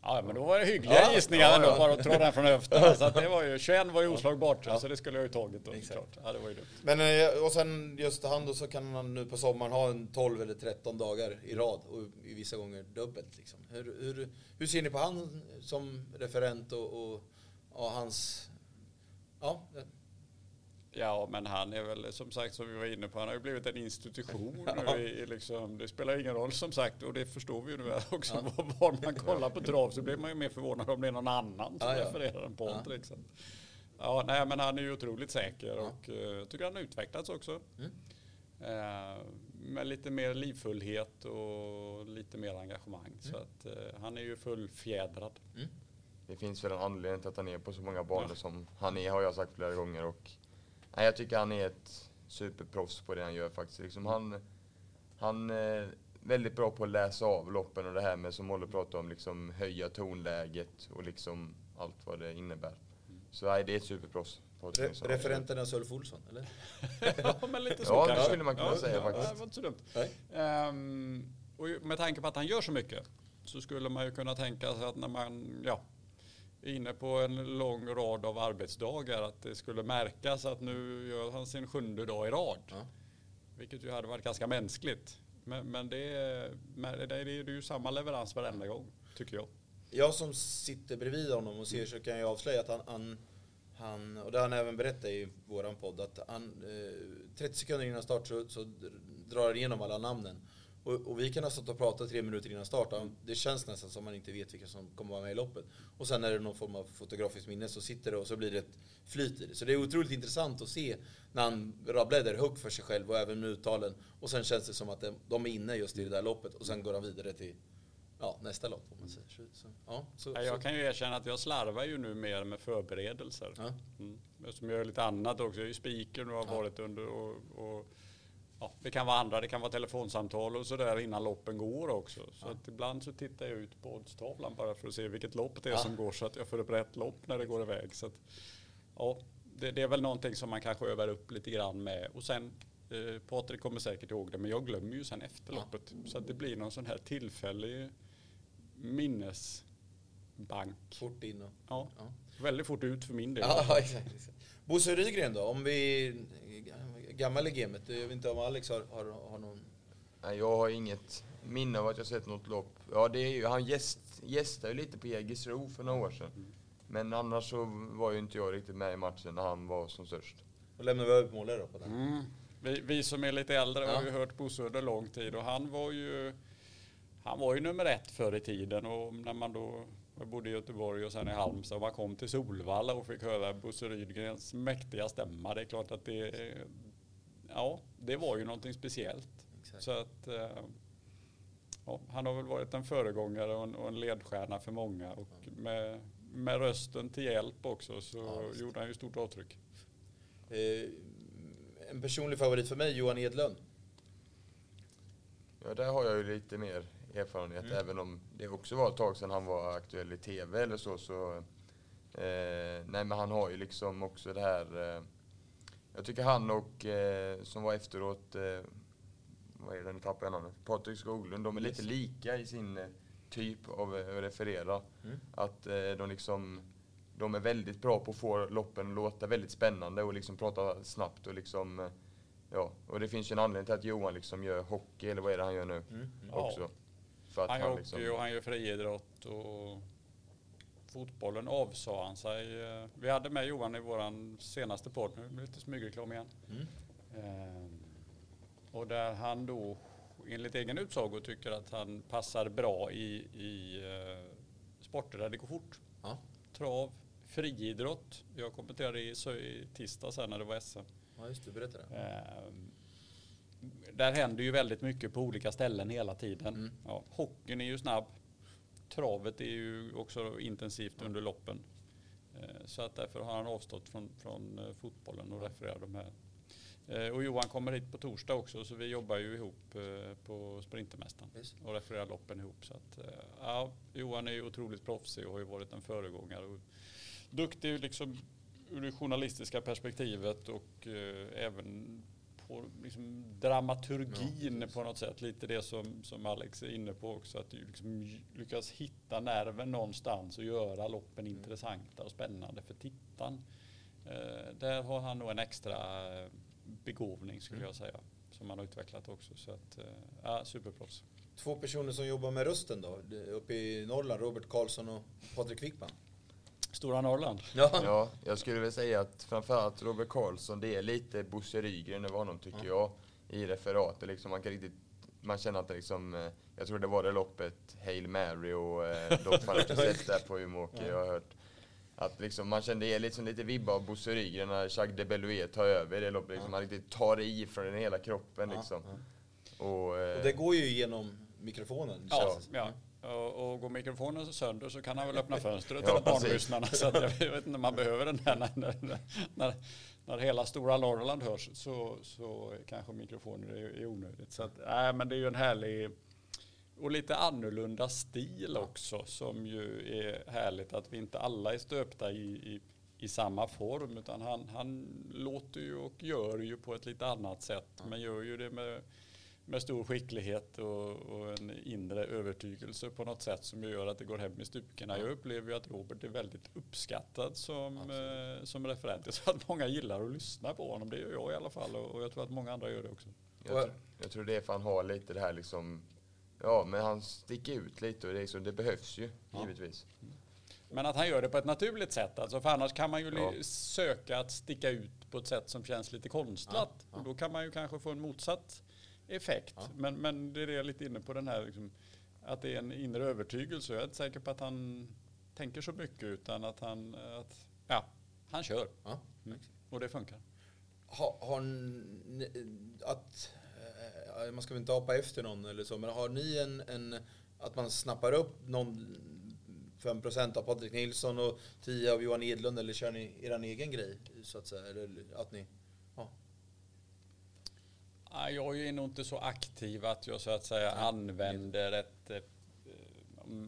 Ja, men då var det hyggliga ja, gissningar ja, ja. bara att dra den från höften. Så det var ju, 21 var ju oslagbart, ja. så det skulle jag ju tagit då såklart. Ja, det var ju dumt. Men eh, och sen just han då så kan han nu på sommaren ha en 12 eller 13 dagar i rad och i vissa gånger dubbelt. Liksom. Hur, hur, hur ser ni på han som referent och, och, och hans... Ja, Ja, men han är väl som sagt som vi var inne på, han har ju blivit en institution. ja. i, liksom, det spelar ingen roll som sagt och det förstår vi ju nu också. Ja. Var man kollar på trav så blir man ju mer förvånad om det är någon annan som ja, ja. refererar en podd. Ja. Liksom. Ja, nej, men han är ju otroligt säker och uh, jag tycker han har utvecklats också. Mm. Uh, med lite mer livfullhet och lite mer engagemang. Mm. Så att uh, han är ju fullfjädrad. Mm. Det finns väl en anledning till att han är på så många banor som han är har jag sagt flera gånger. Och Nej, jag tycker han är ett superproffs på det han gör faktiskt. Liksom han, han är väldigt bra på att läsa av loppen och det här med som Olle pratade om, liksom höja tonläget och liksom allt vad det innebär. Så nej, det är ett superproffs. Re referenten är Ulf Olsson, eller? ja, men lite så Ja, det skulle man kunna ja, säga ja, faktiskt. Det var inte så dumt. Um, och med tanke på att han gör så mycket så skulle man ju kunna tänka sig att när man, ja, inne på en lång rad av arbetsdagar att det skulle märkas att nu gör han sin sjunde dag i rad. Ja. Vilket ju hade varit ganska mänskligt. Men, men det, är, det är ju samma leverans varenda gång, tycker jag. Jag som sitter bredvid honom och ser så kan jag avslöja att han, han, han och det har han även berättat i våran podd, att han eh, 30 sekunder innan start så, så drar han igenom alla namnen. Och, och, vi kan ha stått och pratat tre minuter innan start. Det känns nästan som man inte vet vilka som kommer vara med i loppet. Och sen är det någon form av fotografiskt minne så sitter det och så blir det ett flyt i det. Så det är otroligt intressant att se när han rabblar där högt för sig själv och även med uttalen. Och sen känns det som att de är inne just i det där loppet och sen går han vidare till ja, nästa lopp om man säger så. Ja, så, jag så. kan ju erkänna att jag slarvar ju nu mer med förberedelser. Ja. Mm. Som gör lite annat också. Jag är ju speaker och har ja. varit under och, och ja, det kan vara andra, det kan vara telefonsamtal och sådär innan loppen går också. Så Ja. att ibland så tittar jag ut på oddstavlan bara för att se vilket lopp det är Ja. som går så att jag får upp rätt lopp när det går iväg. Så att, ja, det, det är väl någonting som man kanske övar upp lite grann med. Och sen, eh, Patrik kommer säkert ihåg det, men jag glömmer ju sen efter loppet. Så att det blir någon sån här tillfällig minnesbank. Fort in och... Ja, väldigt fort ut för min del. Ja, exakt. exakt. Bosse Rydgren då? Om vi... Gammal i gamet. Jag vet inte om Alex har, har, har någon... Nej, jag har inget minne av att jag sett något lopp. Ja, det är ju, han gäst, gästade ju lite på Jägersro för några år sedan. Men annars så var ju inte jag riktigt med i matchen när han var som störst. Då lämnar vi över på målare då på den. Mm. Vi, vi som är lite äldre Ja. har ju hört Bosse under lång tid och han var ju han var ju nummer ett förr i tiden och när man då jag bodde i Göteborg och sen i Halmstad och man kom till Solvalla och fick höra Bosse Rydgrens mäktiga stämma. Det är klart att det ja, det var ju någonting speciellt. Exakt. Så att eh, ja, han har väl varit en föregångare och en, och en ledstjärna för många och med, med rösten till hjälp också så Ja, gjorde han ju stort avtryck. Eh, en personlig favorit för mig, Johan Edlund. Ja, där har jag ju lite mer erfarenhet. Mm. Även om det också var ett tag sedan han var aktuell i TV eller så. så eh, nej, men han har ju liksom också det här... Eh, jag tycker han och, eh, som var efteråt, eh, vad är det, nu tappar jag namnet, Patrik Skoglund, de är lite Yes. lika i sin eh, typ av eh, att referera. Mm. Att eh, de liksom, de är väldigt bra på att få loppen att låta väldigt spännande och liksom prata snabbt och liksom, eh, ja. Och det finns ju en anledning till att Johan liksom gör hockey, eller vad är det han gör nu? Mm. Ja. Också. För att Han gör liksom, hockey och han gör friidrott och fotbollen avsa han sig. eh, Vi hade med Johan i våran senaste podd, nu blir det lite smygreklam igen. Mm. Ehm, Och där han då enligt egen utsago tycker att han passar bra i, i eh, sporter där det går fort. Ja. Trav, friidrott. Jag kommenterade i, i tisdags här när det var SM. ja, just det. Berätta det. Där händer ju väldigt mycket på olika ställen hela tiden. Mm. Ja, hockeyn är ju snabb. Travet är ju också intensivt under loppen. Eh, Så att därför har han avstått från, från eh, fotbollen och refererar de här. Eh, Och Johan kommer hit på torsdag också så vi jobbar ju ihop på Sprintermästaren och refererar loppen ihop. Så att, ja, Johan är ju otroligt proffsig och har ju varit en föregångare. Och duktig liksom ur det journalistiska perspektivet och även på liksom, dramaturgin Ja, på något sätt. Lite det som, som Alex är inne på också. Att du liksom lyckas hitta nerven någonstans och göra loppen Mm. intressanta och spännande för tittaren. Eh, där har han nog en extra eh, begåvning skulle Mm. jag säga. Som han har utvecklat också. Så att, eh, ja, superproffs. Två personer som jobbar med rösten då, uppe i Norrland, Robert Karlsson och Patrik Wickman. Stora Norrland. Ja. Ja, jag skulle väl säga att framförallt Robert Karlsson, det är lite Bosse Rydgren över honom tycker jag. I referatet liksom, man kan riktigt, man känner att det liksom, eh, jag tror det var det loppet Hail Mary och eh, lopp man har sett där på Umeåker, jag har hört. Att liksom, man kände det är liksom lite vibbar av Bosse Rydgren när Jacques de Belouet tar över det loppet. Liksom, Man riktigt tar i från hela kroppen Ja, liksom. ja. Och, eh, Och det går ju genom mikrofonen. Ja, det ja. Och, och går mikrofonen sönder så kan han väl öppna fönstret Ja, åt barnlyssnarna. Så att jag vet inte om man behöver den där när, när, när, när hela stora Norrland hörs så, så kanske mikrofonen är, är onödigt. Så att, nej, men det är ju en härlig och lite annorlunda stil också som ju är härligt att vi inte alla är stöpta i, i, i samma form utan han, han låter ju och gör ju på ett lite annat sätt men gör ju det med med stor skicklighet och, och en inre övertygelse på något sätt som gör att det går hem i stuporna. Jag upplever ju att Robert är väldigt uppskattad som, eh, som referent. Jag tror att många gillar att lyssna på honom. Det gör jag i alla fall och, och jag tror att många andra gör det också. Jag, tr- jag tror det är för han har lite det här liksom, ja men han sticker ut lite och det, så, det behövs ju Ja. givetvis. Men att han gör det på ett naturligt sätt. Alltså för annars kan man ju Ja. söka att sticka ut på ett sätt som känns lite konstlat. Ja. Och då kan man ju kanske få en motsatt effekt. Ja. Men, men det är det jag är lite inne på den här liksom, att det är en inre övertygelse. Jag är inte säker på att han tänker så mycket utan att han, att, ja, han kör. Ja. Mm. Och det funkar. Har, har att, eh, man ska väl inte hoppa efter någon eller så, men har ni en, en att man snappar upp någon 5% av Patrik Nilsson och 10 av Johan Edlund eller kör ni er egen grej så att säga? Eller att ni. Jag är nog inte så aktiv att jag så att säga använder ett eh,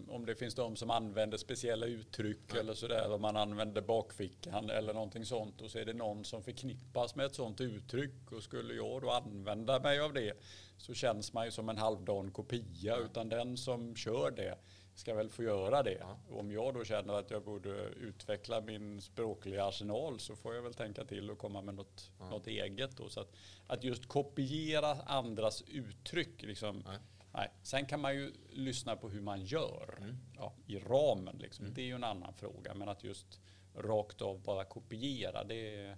om det finns de som använder speciella uttryck ja. eller sådär, om man använder bakfickan eller någonting sånt och så är det någon som förknippas med ett sånt uttryck och skulle jag då använda mig av det så känns man ju som en halvdan kopia utan den som kör det ska väl få göra det. Ja. Om jag då känner att jag borde utveckla min språkliga arsenal så får jag väl tänka till och komma med något, ja. något eget. Då. Så att, att just kopiera andras uttryck liksom, Nej. Sen kan man ju lyssna på hur man gör mm. ja, i ramen. Liksom. Mm. Det är ju en annan fråga. Men att just rakt av bara kopiera, det,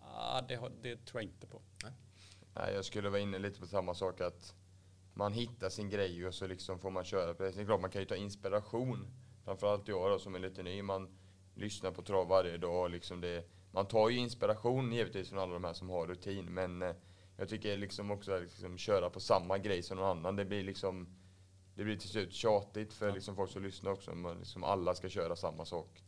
ja, det, det tror jag inte på. Nej, jag skulle vara inne lite på samma sak. att Man hittar sin grej och så liksom får man köra på det. Det är klart man kan ju ta inspiration. Framförallt jag då, som är lite ny. Man lyssnar på trav varje dag. Liksom det, man tar ju inspiration givetvis från alla de här som har rutin. Men eh, jag tycker liksom också att liksom, köra på samma grej som någon annan, det blir liksom det blir till slut tjatigt för ja. liksom folk som lyssnar också, om liksom alla ska köra samma sak.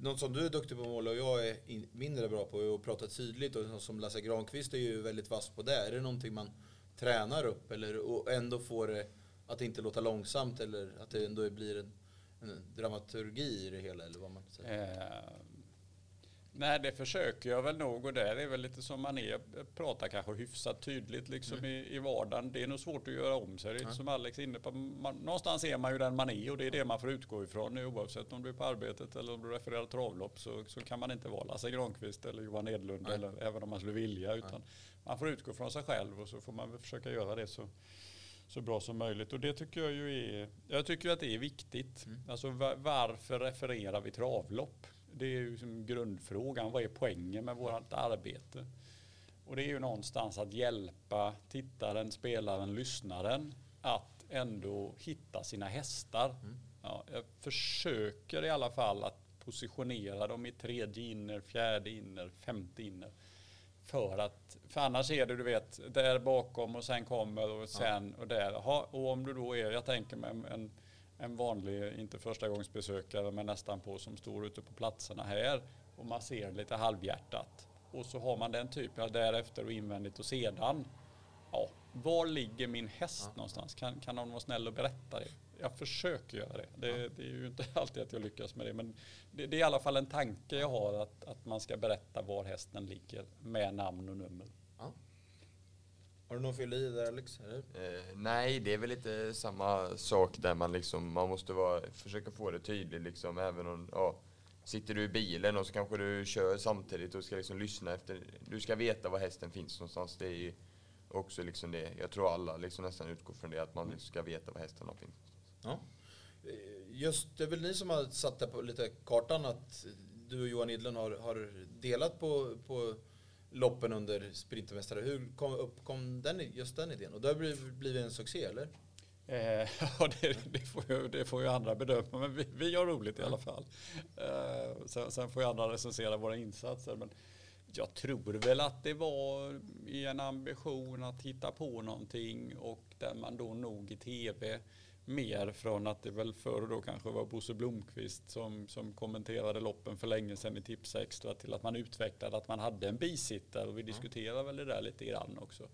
Något som du är duktig på Måla och jag är mindre bra på är att prata tydligt och som Lasse Granqvist är ju väldigt vass på det. Är det någonting man tränar upp eller och ändå får det att inte låta långsamt eller att det ändå blir en, en dramaturgi i det hela eller vad man säger? Eh, Nej, det försöker jag väl nog och där är väl lite som man är. Pratar kanske hyfsat tydligt liksom mm. i, i vardagen. Det är nog svårt att göra om sig. Det är mm. som Alex är inne på. Man, någonstans är man ju den man är och det är det man får utgå ifrån. Oavsett om du är på arbetet eller om du refererar travlopp så, så kan man inte vara Lasse Granqvist eller Johan Edlund mm. eller även om man skulle vilja. Utan man får utgå från sig själv och så får man väl försöka göra det så så bra som möjligt. Och det tycker jag ju är, jag tycker att det är viktigt. Mm. Alltså varför refererar vi travlopp? Det är ju liksom grundfrågan. Vad är poängen med vårt arbete? Och det är ju någonstans att hjälpa tittaren, spelaren, lyssnaren att ändå hitta sina hästar. Mm. Ja, jag försöker i alla fall att positionera dem i tredje inner, fjärde inner, femte inner. För att, för annars är det du vet, där bakom och sen kommer och sen ja. och där. Aha, och om du då är, jag tänker mig en en vanlig, inte första gångs besökare men nästan på som står ute på platserna här och man ser lite halvhjärtat. Och så har man den typen av därefter och invändigt och sedan. Ja, var ligger min häst ja. någonstans? Kan, kan någon vara snäll och berätta det? Jag försöker göra det. Det, ja. det är ju inte alltid att jag lyckas med det men det, det, är i alla fall en tanke jag har att, att man ska berätta var hästen ligger med namn och nummer. Har du någon fylla i där Alex? Eh, nej, det är väl lite samma sak där man liksom, man måste vara, försöka få det tydligt liksom, även om, ja, sitter du i bilen och så kanske du kör samtidigt och ska liksom lyssna efter, du ska veta var hästen finns någonstans. Det är ju också liksom det, jag tror alla liksom nästan utgår från det, att man ska veta var hästen finns. Ja. Just, det är väl ni som har satt det på lite kartan att du och Johan Idlen har, har delat på, på loppen under Sprintermästare. Hur kom, uppkom den, just den idén? Och det har blivit en succé, eller? Eh, ja, det, det, får ju, det får ju andra bedöma, men vi, vi har roligt i alla fall. Eh, sen, sen, får ju andra recensera våra insatser. Men jag tror väl att det var i en ambition att hitta på någonting och där man då nog i tv mer från att det väl förr då kanske var Bosse Blomqvist som, som kommenterade loppen för länge sedan i Tips Extra till att man utvecklade att man hade en bisittare och vi diskuterar väl det där lite grann också.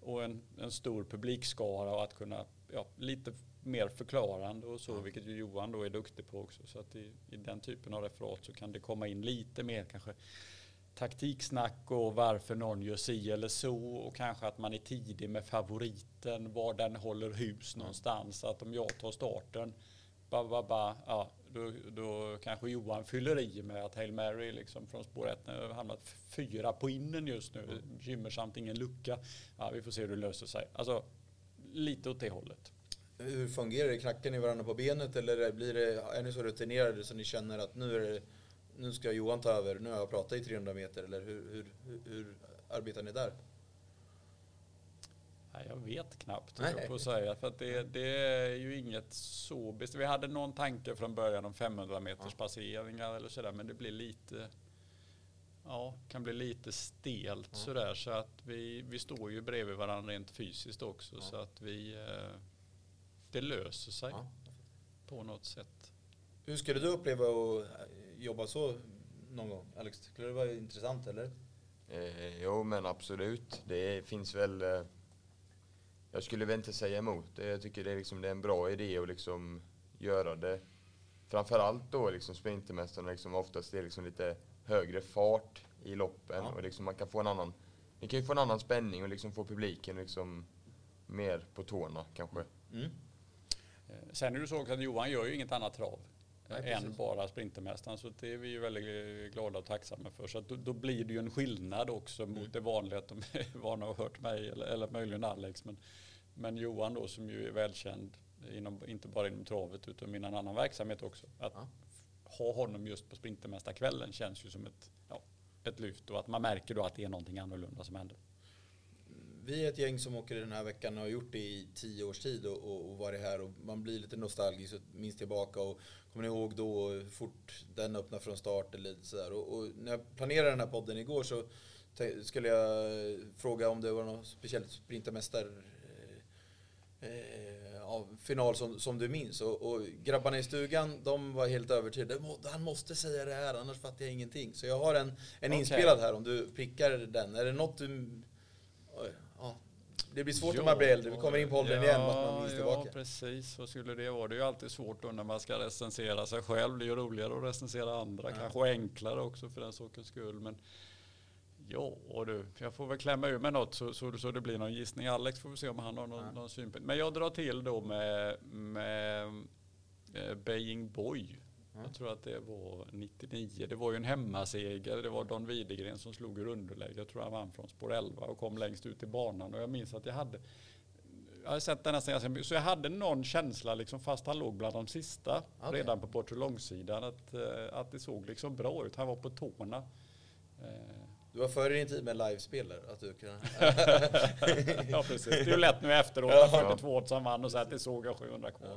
Och en, en stor publikskara och att kunna, ja, lite mer förklarande och så, vilket ju Johan då är duktig på också. Så att i, i den typen av referat så kan det komma in lite mer kanske taktiksnack och varför någon gör si eller så och kanske att man är tidig med favoriten, var den håller hus någonstans. Att om jag tar starten, ba, ba, ba, ja, då, då kanske Johan fyller i med att Hail Mary liksom från spår 1 har hamnat fyra på innen just nu. Bekymmersamt, ingen lucka. Ja, vi får se hur det löser sig. Alltså, lite åt det hållet. Hur fungerar det? Knackar ni varandra på benet eller blir det, är ni så rutinerade så ni känner att nu är det nu ska Johan ta över, nu har jag pratat i 300 meter, eller hur, hur, hur, hur arbetar ni där? Nej, jag vet knappt, Nej. jag får säga. För att det, det, är ju inget så bestämt. Vi hade någon tanke från början om 500 meters passeringar eller sådär, men det blir lite Ja, kan bli lite stelt ja. sådär. Så att vi, vi står ju bredvid varandra rent fysiskt också. Ja. Så att vi... Eh, det löser sig ja. på något sätt. Hur skulle du uppleva att jobba så någon gång? Alex, skulle det vara intressant eller? Eh, jo, men absolut. Det finns väl... Eh, jag skulle väl inte säga emot det. Jag tycker det är, liksom, det är en bra idé att liksom göra det. Framförallt då liksom Sprintermästarna, liksom oftast det är liksom lite högre fart i loppen ja. och liksom man kan få en annan... Ni kan ju få en annan spänning och liksom få publiken liksom mer på tårna kanske. Mm. Eh, sen är det så att Johan gör ju inget annat trav. Nej, än bara Sprintermästaren. Så det är vi ju väldigt glada och tacksamma för. Så då, då, blir det ju en skillnad också mot mm. det vanliga att de är vana och hört mig eller, eller möjligen Alex. Men, men Johan då som ju är välkänd, inom, inte bara inom travet utan inom annan verksamhet också. Att ja. ha honom just på Sprintermästarkvällen känns ju som ett, ja, ett lyft och att man märker då att det är någonting annorlunda som händer vi är ett gäng som åker den här veckan och har gjort det i tio års tid och, och, och varit här och man blir lite nostalgisk och minns tillbaka och kommer ni ihåg då fort den öppnade från start eller sådär. Och, och, när jag planerade den här podden igår så skulle jag fråga om det var något speciellt sprintermästar eh, eh, final som, som du minns. Och, och, grabbarna i stugan, de var helt övertygade. Han måste säga det här, annars fattar jag ingenting. Så jag har en, en okay. inspelad här om du prickar den. Är det något du ja, det blir svårt ja, när man blir äldre. Vi kommer in på åldern ja, igen. Att man minns ja, precis. Så skulle det vara. Det är ju alltid svårt då när man ska recensera sig själv. Det är ju roligare att recensera andra. Ja. Kanske enklare också för den sakens skull. Men ja du, jag får väl klämma ur med något så, så, så det blir någon gissning. Alex får vi se om han har någon, ja. någon synpunkt. Men jag drar till då med, med eh, Beijing Boy. Jag tror att det var 99. Det var ju en hemmaseger. Det var Don Widegren som slog ur underläge. Jag tror han vann från spår 11 och kom längst ut i banan. Och jag minns att jag hade jag har sett den nästan så jag hade någon känsla, liksom, fast han låg bland de sista, okay. redan på bortre långsidan, att, eh, att det såg liksom bra ut. Han var på tårna. Du var före din tid med livespelare? Att du kan... ja, precis. Det är ju lätt nu efteråt. Ja. 42 som vann och så att det såg jag 700 kvar.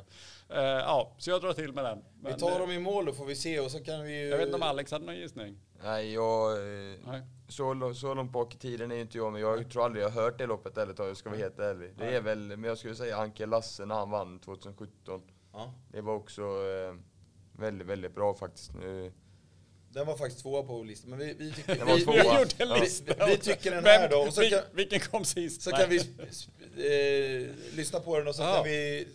Ja. Uh, ja, så jag drar till med den. Men, vi tar dem i mål då får vi se och så kan vi ju... Jag vet inte om Alex hade någon gissning? Nej, jag... Eh, Nej. Så, så långt bak i tiden är inte jag, men jag tror aldrig jag har hört det loppet ärligt jag ska vara helt ärlig. Det är väl, men jag skulle säga Anke Lasse när han vann 2017. Ja. Det var också eh, väldigt, väldigt bra faktiskt. Nu, den var faktiskt tvåa på listan, men vi, vi tycker... Den var vi, tvåa. vi, gjorde en lista. Vi, vi tycker den här då. Och så kan, vilken kom sist? Så kan vi eh, lyssna på den och så Aha. kan vi...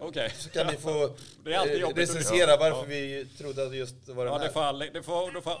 Okay. Så kan vi få eh, recensera varför ja. vi trodde att just var den ja, här. Det får, det får, det får,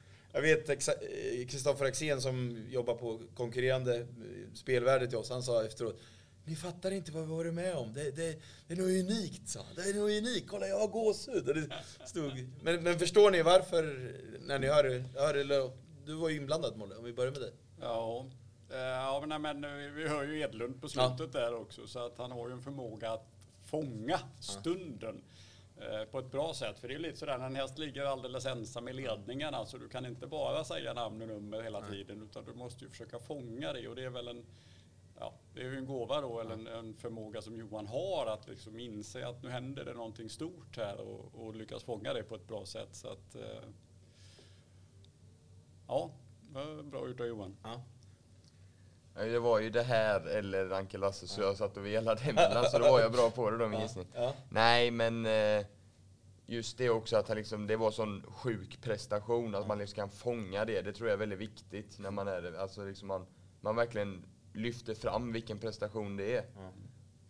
jag vet Kristoffer Axén som jobbar på konkurrerande eh, spelvärde till oss, han sa efteråt, ni fattar inte vad vi varit med om. Det, det, det är något unikt, sa Det är något unikt. Kolla, jag har gåshud. Det. Men, men förstår ni varför, när ni hör, eller, Du var ju inblandad, Molle, om vi börjar med dig. Ja, eh, ja men, men vi hör ju Edlund på slutet ja. där också, så att han har ju en förmåga att fånga stunden. Ja. Eh, på ett bra sätt. För det är lite sådär när en häst ligger alldeles ensam i ledningen. Alltså du kan inte bara säga namn och nummer hela tiden utan du måste ju försöka fånga det och det är väl en Ja, det är en gåva då, eller en, en, förmåga som Johan har att liksom inse att nu händer det någonting stort här och, och lyckas fånga det på ett bra sätt. Så att, eh, ja, bra gjort av Johan. Ja. Det var ju det här eller Anke Lasse, så jag satt och velade emellan, så då var jag bra på det då med gissning. Ja. Nej, men eh, just det också att han liksom, det var sån sjuk prestation, att man liksom kan fånga det. Det tror jag är väldigt viktigt när man är Alltså liksom man, man verkligen lyfter fram vilken prestation det är. Mm.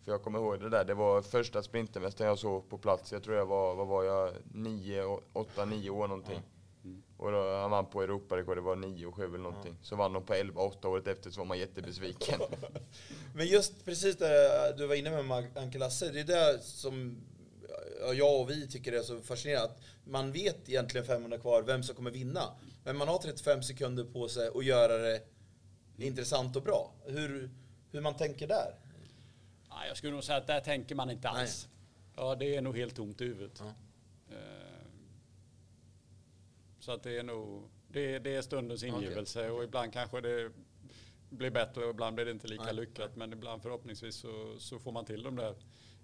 För jag kommer ihåg det där, det var första sprintermästaren jag såg på plats. Jag tror jag var, vad var jag, nio, åtta, nio år någonting. Och då, han vann på Europarekord, det var 9 och 7 eller någonting. Ja. Så vann de på 11 8 året efter så var man jättebesviken. Men just precis det du var inne med Anke Lasse, det är det som jag och vi tycker är så fascinerande. Att man vet egentligen 500 kvar vem som kommer vinna. Men man har 35 sekunder på sig att göra det intressant och bra. Hur, hur man tänker där? jag skulle nog säga att där tänker man inte alls. Ja, det är nog helt tomt i huvudet. Ja. Så att det är nog, det det är stundens ingivelse och ibland kanske det blir bättre och ibland blir det inte lika Nej, lyckat. Men ibland förhoppningsvis så, så får man till de där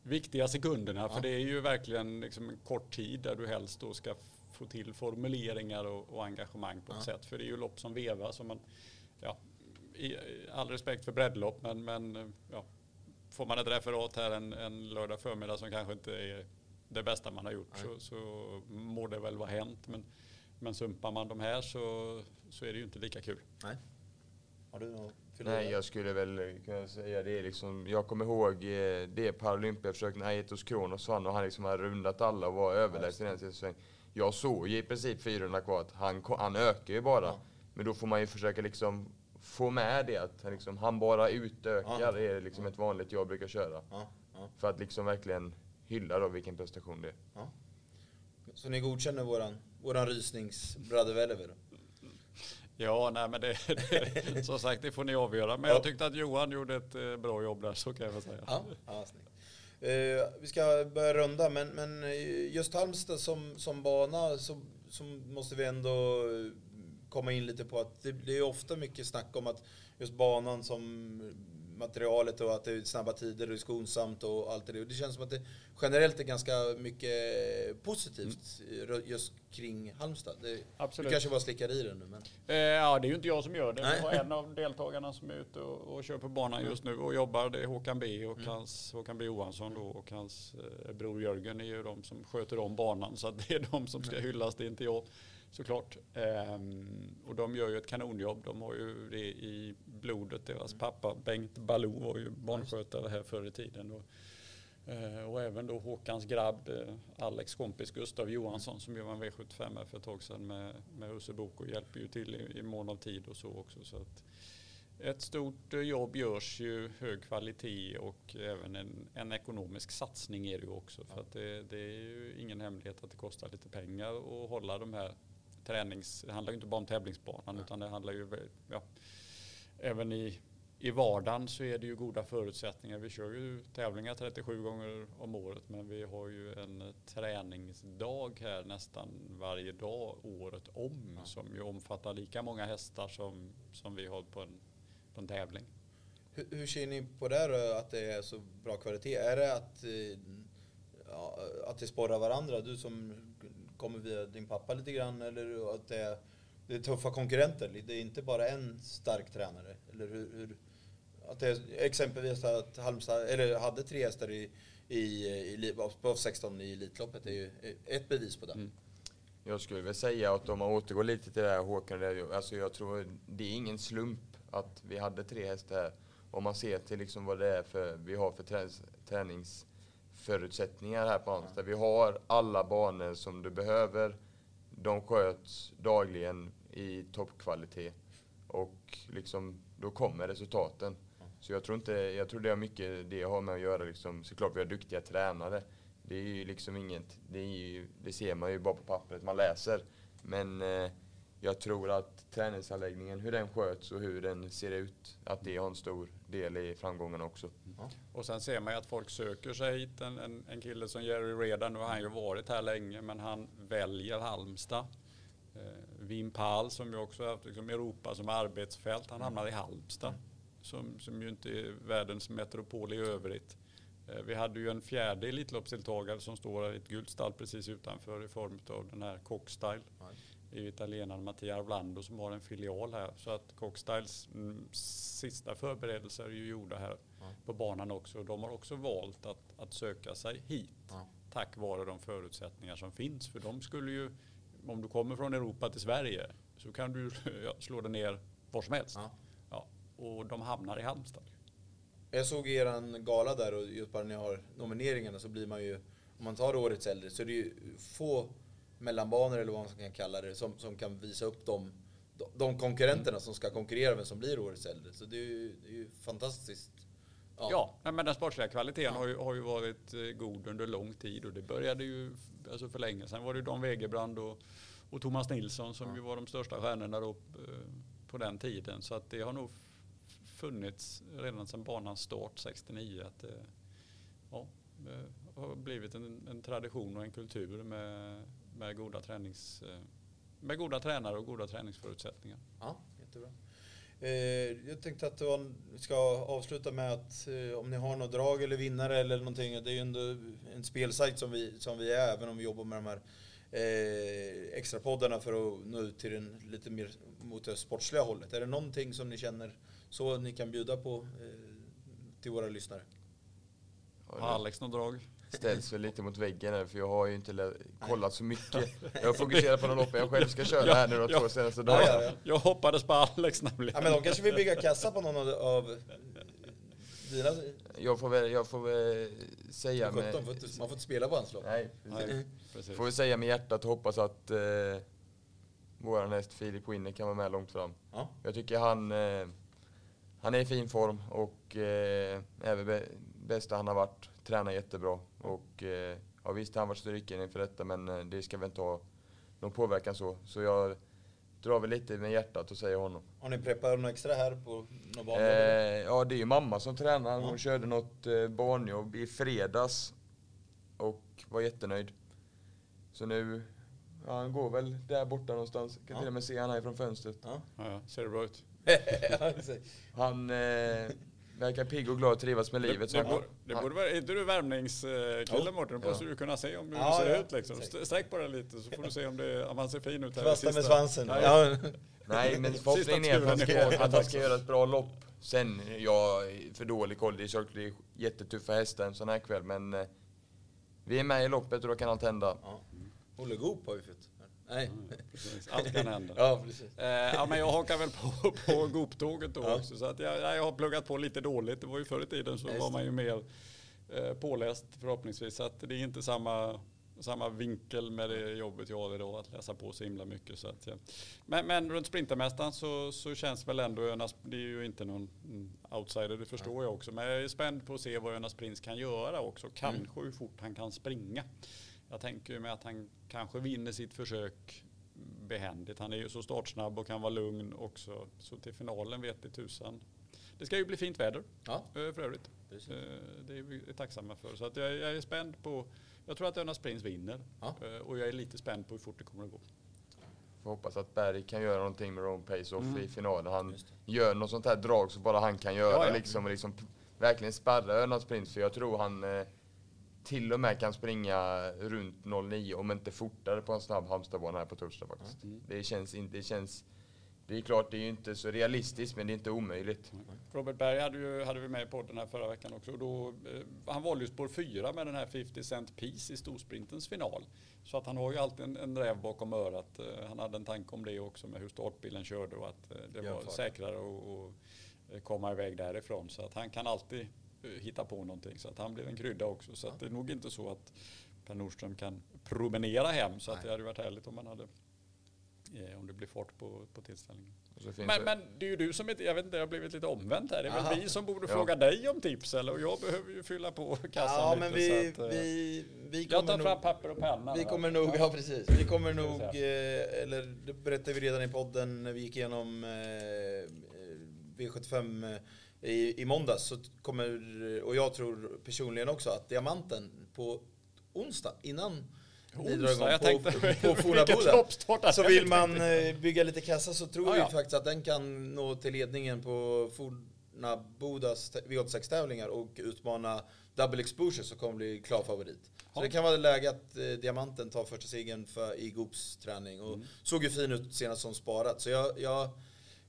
viktiga sekunderna. Ja. För det är ju verkligen liksom en kort tid där du helst då ska få till formuleringar och, och engagemang på ett Ja. sätt. För det är ju lopp som vevas. man, ja, i, all respekt för breddlopp men, men ja, får man ett referat här en, en lördag förmiddag som kanske inte är det bästa man har gjort så, så må det väl vara hänt. Men, men sumpar man de här så, så är det ju inte lika kul. Nej. Har du något? Nej, jag skulle väl kunna säga det liksom. Jag kommer ihåg eh, det Paralympiaförsök när Aetos Kronos vann och han liksom hade rundat alla och var överlägsen i den säsongen. Jag såg ju i princip 400 kvar att han, han ökar ju bara. Ja. Men då får man ju försöka liksom få med det att han, liksom, han bara utökar. Ja. Det är liksom ett vanligt jag brukar köra. Ja, ja. För att liksom verkligen hylla då vilken prestation det är. Så ni godkänner våran, våran rysningsbraddevellever? då? Ja, nej men det, det, som sagt det får ni avgöra. Men Ja. jag tyckte att Johan gjorde ett eh, bra jobb där så kan jag väl säga. Ja, ja snyggt. Eh, vi ska börja runda, men, men eh, just Halmstad som, som bana så, så måste vi ändå eh, komma in lite på att det, det är ofta mycket snack om att just banan som materialet och att det är snabba tider och det är skonsamt och allt det. Och det känns som att det generellt är ganska mycket positivt eh, just kring Halmstad. Det, du Absolut. kanske bara slickar i den nu, men... Eh, ja, det är ju inte jag som gör det. Nej. Vi har en av deltagarna som är ute och, och kör på banan just nu och jobbar. Det är Håkan B och Mm. hans, Håkan B Johansson då, och hans eh, bror Jörgen är ju de som sköter om banan. Så att det är de som ska Mm. hyllas, det är inte jag såklart. Ehm, och de gör ju ett kanonjobb. De har ju det i blodet. Deras Mm. pappa Bengt Baloo var ju barnskötare här förr i tiden. Och, Eh, Och även då Håkans grabb, eh, Alex kompis Gustav Johansson som ju var en V75 här för ett tag sedan med, med Husse Bok och hjälper ju till i, i mån av tid och så också. Så att ett stort eh, jobb görs ju, hög kvalitet och även en, en ekonomisk satsning är det ju också. För att det, det är ju ingen hemlighet att det kostar lite pengar att hålla de här tränings... Det handlar ju inte bara om tävlingsbanan utan det handlar ju ja, även i i vardagen så är det ju goda förutsättningar. Vi kör ju tävlingar 37 gånger om året men vi har ju en träningsdag här nästan varje dag året om Ja. som ju omfattar lika många hästar som, som vi har på en, på en tävling. Hur, hur ser ni på det då, att det är så bra kvalitet? Är det att, eh, ja, att det sporrar varandra? Du som kommer via din pappa lite grann eller att det är, det är tuffa konkurrenter? Det är inte bara en stark tränare? Eller hur, hur att det är, exempelvis att Halmstad eller hade tre hästar i, i, i, på 16 i Elitloppet är ju ett bevis på det. Mm. Jag skulle väl säga att om man återgår lite till det här Håkan, det, alltså jag tror det är ingen slump att vi hade tre hästar här. Om man ser till liksom vad det är för, vi har för tränings förutsättningar här på Halmstad. Vi har alla banor som du behöver. De sköts dagligen i toppkvalitet. Och liksom, då kommer resultaten. Så jag tror inte, jag tror det har mycket det har med att göra liksom, såklart vi har duktiga tränare. Det är ju liksom inget, det, är ju, det ser man ju bara på pappret, man läser. Men eh, jag tror att träningsanläggningen, hur den sköts och hur den ser ut, att det har en stor del i framgången också. Och sen ser man ju att folk söker sig hit. En, en, en kille som Jerry Reda, nu har han ju varit här länge men han väljer Halmstad. Eh, Wim Pall som ju också har haft liksom Europa som arbetsfält, han hamnar i Halmstad. Som, som ju inte är världens metropol i övrigt. Eh, Vi hade ju en fjärde Elitloppsdeltagare som står här i ett gult stall precis utanför i form av den här Cockstyle. Det är ju italienaren Mattia Arvlando som har en filial här. Så att Cockstyles mm, sista förberedelser är ju gjorda här Ja. på banan också. De har också valt att, att söka sig hit Ja. tack vare de förutsättningar som finns. För de skulle ju, om du kommer från Europa till Sverige så kan du slå dig ner var som helst. Ja. Ja. Och de hamnar i Halmstad. Jag såg er gala där och just bara när ni har nomineringarna så blir man ju, om man tar årets äldre så är det ju få mellanbanor eller vad man kan kalla det som, som kan visa upp de, de konkurrenterna som ska konkurrera med som blir årets äldre. Så det är ju, det är ju fantastiskt. Ja, nej, men den sportsliga kvaliteten Ja. har, ju, har ju varit eh, god under lång tid och det började ju alltså för länge sedan var det ju Dan Wegerbrand och, och Thomas Nilsson som Ja. ju var de största stjärnorna då, eh, på den tiden. Så att det har nog funnits redan sedan banans start 69 att det ja, eh, har blivit en, en, tradition och en kultur med, med, goda tränings, eh, med goda tränare och goda träningsförutsättningar. Ja, jättebra. Eh, jag tänkte att vi ska avsluta med att eh, om ni har något drag eller vinnare eller någonting. Det är ju ändå en spelsajt som vi, som vi är, även om vi jobbar med de här eh, extra poddarna för att nå ut till den lite mer mot det sportsliga hållet. Är det någonting som ni känner så ni kan bjuda på eh, till våra lyssnare? Har Alex något drag? Ställs väl lite mot väggen här för jag har ju inte kollat så mycket. Jag fokuserar på de loppen jag själv ska köra här nu de två senaste dagarna. Ja, ja, jag hoppades på Alex nämligen. Ja, men de kanske vill bygga kassa på någon av, dina... Jag får väl, jag får väl säga med... Man får inte spela på hans lopp. Nej, precis. precis. Får väl säga med hjärtat och hoppas att eh, våran häst Filip Winner kan vara med långt fram. Ja. Jag tycker han, eh, han är i fin form och eh, är väl bästa han har varit. Tränar jättebra. Och eh, ja, visst han varit stryken inför detta men eh, det ska väl inte ha någon påverkan så. Så jag drar väl lite med hjärtat och säger honom. Har ni preppat något extra här på någon bana? Eh, ja, det är ju mamma som tränar. Hon ja. körde något eh, barnjobb i fredags och var jättenöjd. Så nu, ja, han går väl där borta någonstans. Kan ja. till och med se han här från fönstret. Ja, ja ser det bra ut? han, eh, verkar pigg och glad och trivas med livet. Det, det, borde, det borde vara, är inte du värmningskille Mårten? Då måste ja. du kunna se om hur ja, ser ja, ut liksom. Sträck på den lite så får du se om, det, om han ser fin ut. Kvasta med svansen. Ja. Nej, men förhoppningen är att han, ska, att han ska göra ett bra lopp. Sen, jag är för dålig koll. Det är såklart jättetuffa hästar en sån här kväll, men eh, vi är med i loppet och då kan allt hända. Ja. Olle Goop har vi fått. Nej. Precis. Allt kan hända. ja, precis. Eh, ja, men jag hakar väl på, på Goop-tåget då ja. också. Så att jag, jag har pluggat på lite dåligt. Det var ju förr i tiden så var man ju mer eh, påläst förhoppningsvis. Så att det är inte samma, samma vinkel med det jobbet jag har idag att läsa på så himla mycket. Så att, ja. men, men runt Sprintermästaren så, så känns väl ändå Önas, det är ju inte någon outsider, det förstår jag också. Men jag är spänd på att se vad Önas Prins kan göra också. Kanske mm. hur fort han kan springa. Jag tänker mig att han kanske vinner sitt försök behändigt. Han är ju så startsnabb och kan vara lugn också. Så till finalen vet det tusan. Det ska ju bli fint väder ja. Eh, för övrigt. Precis. Eh, det är vi tacksamma för. Så att jag, jag är spänd på, jag tror att Önas Prins vinner. Ja. Eh, och jag är lite spänd på hur fort det kommer att gå. Får hoppas att Berg kan göra någonting med Rome Pace-Off mm. i finalen. Han gör något sånt här drag som bara han kan göra. Ja, ja. Liksom, liksom verkligen spärra Önas Prins. För jag tror han till och med kan springa runt 09 om inte fortare på en snabb Halmstadbana här på torsdag faktiskt. Mm. Det känns inte, det känns det är klart, det är ju inte så realistiskt, men det är inte omöjligt. Mm. Robert Berg hade, ju, hade vi med i podden här förra veckan också. Och då, eh, han valde ju spår 4 med den här 50 Cent Piece i storsprintens final. Så att han har ju alltid en, en räv bakom örat. Eh, han hade en tanke om det också med hur startbilen körde och att eh, det var säkrare att komma iväg därifrån. Så att han kan alltid Eh, hitta på någonting. Så att han blev en krydda också. Så att det är nog inte så att Per Nordström kan promenera hem. Så att det hade varit härligt om man hade eh, om det blir fart på, på tillställningen. Men, men det är ju du som, inte, jag vet inte, jag har blivit lite omvänt här. Det är Aha. väl vi som borde ja. fråga dig om tips eller? Och jag behöver ju fylla på kassan ja, lite. Men vi, att, eh, vi, vi jag tar fram papper och penna. Vi kommer nog, ja precis. Vi kommer nog, eller det berättade vi redan i podden när vi gick igenom V75 i, i måndags så kommer, och jag tror personligen också att diamanten på onsdag innan ni drar igång på, på, på Fornaboda. Så vill man eh, bygga lite kassa så tror ah, vi ja. faktiskt att den kan nå till ledningen på Fornabodas V86-tävlingar och utmana double exposure som kommer bli klar favorit. Så det kan vara läge att eh, Diamanten tar första segern för, i Goops träning. Och mm. såg ju fin ut senast som sparat. Så jag, jag,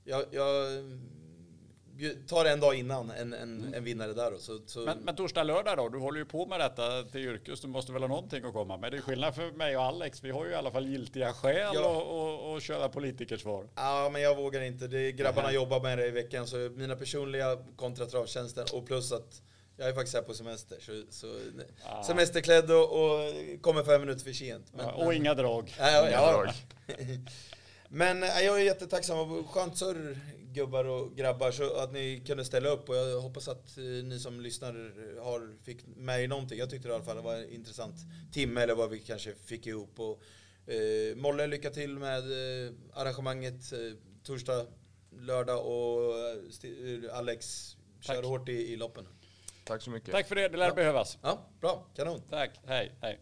jag, jag tar en dag innan en, en, mm. en vinnare där. Då, så, så. Men, men torsdag, lördag då? Du håller ju på med detta till yrkes. Du måste väl ha någonting att komma med? Det är skillnad för mig och Alex. Vi har ju i alla fall giltiga skäl ja. att köra politikersvar. Ja, men jag vågar inte. Det grabbarna mm. jobbar med det i veckan. Så mina personliga kontra travtjänsten och plus att jag är faktiskt här på semester. Så, så ah. Semesterklädd och, och, kommer fem minuter för sent. Men, ja, och men, inga drag. Ja, inga ja. drag. men jag är jättetacksam. Skönt surr gubbar och grabbar så att ni kunde ställa upp och jag hoppas att eh, ni som lyssnar har, fick med er någonting. Jag tyckte i alla fall det var en intressant timme eller vad vi kanske fick ihop. Och, eh, Molle, lycka till med eh, arrangemanget eh, torsdag, lördag och eh, Alex, kör Tack. hårt i, i loppen. Tack så mycket. Tack för det, det lär Ja. behövas. Ja, bra. Kanon. Tack, hej, hej.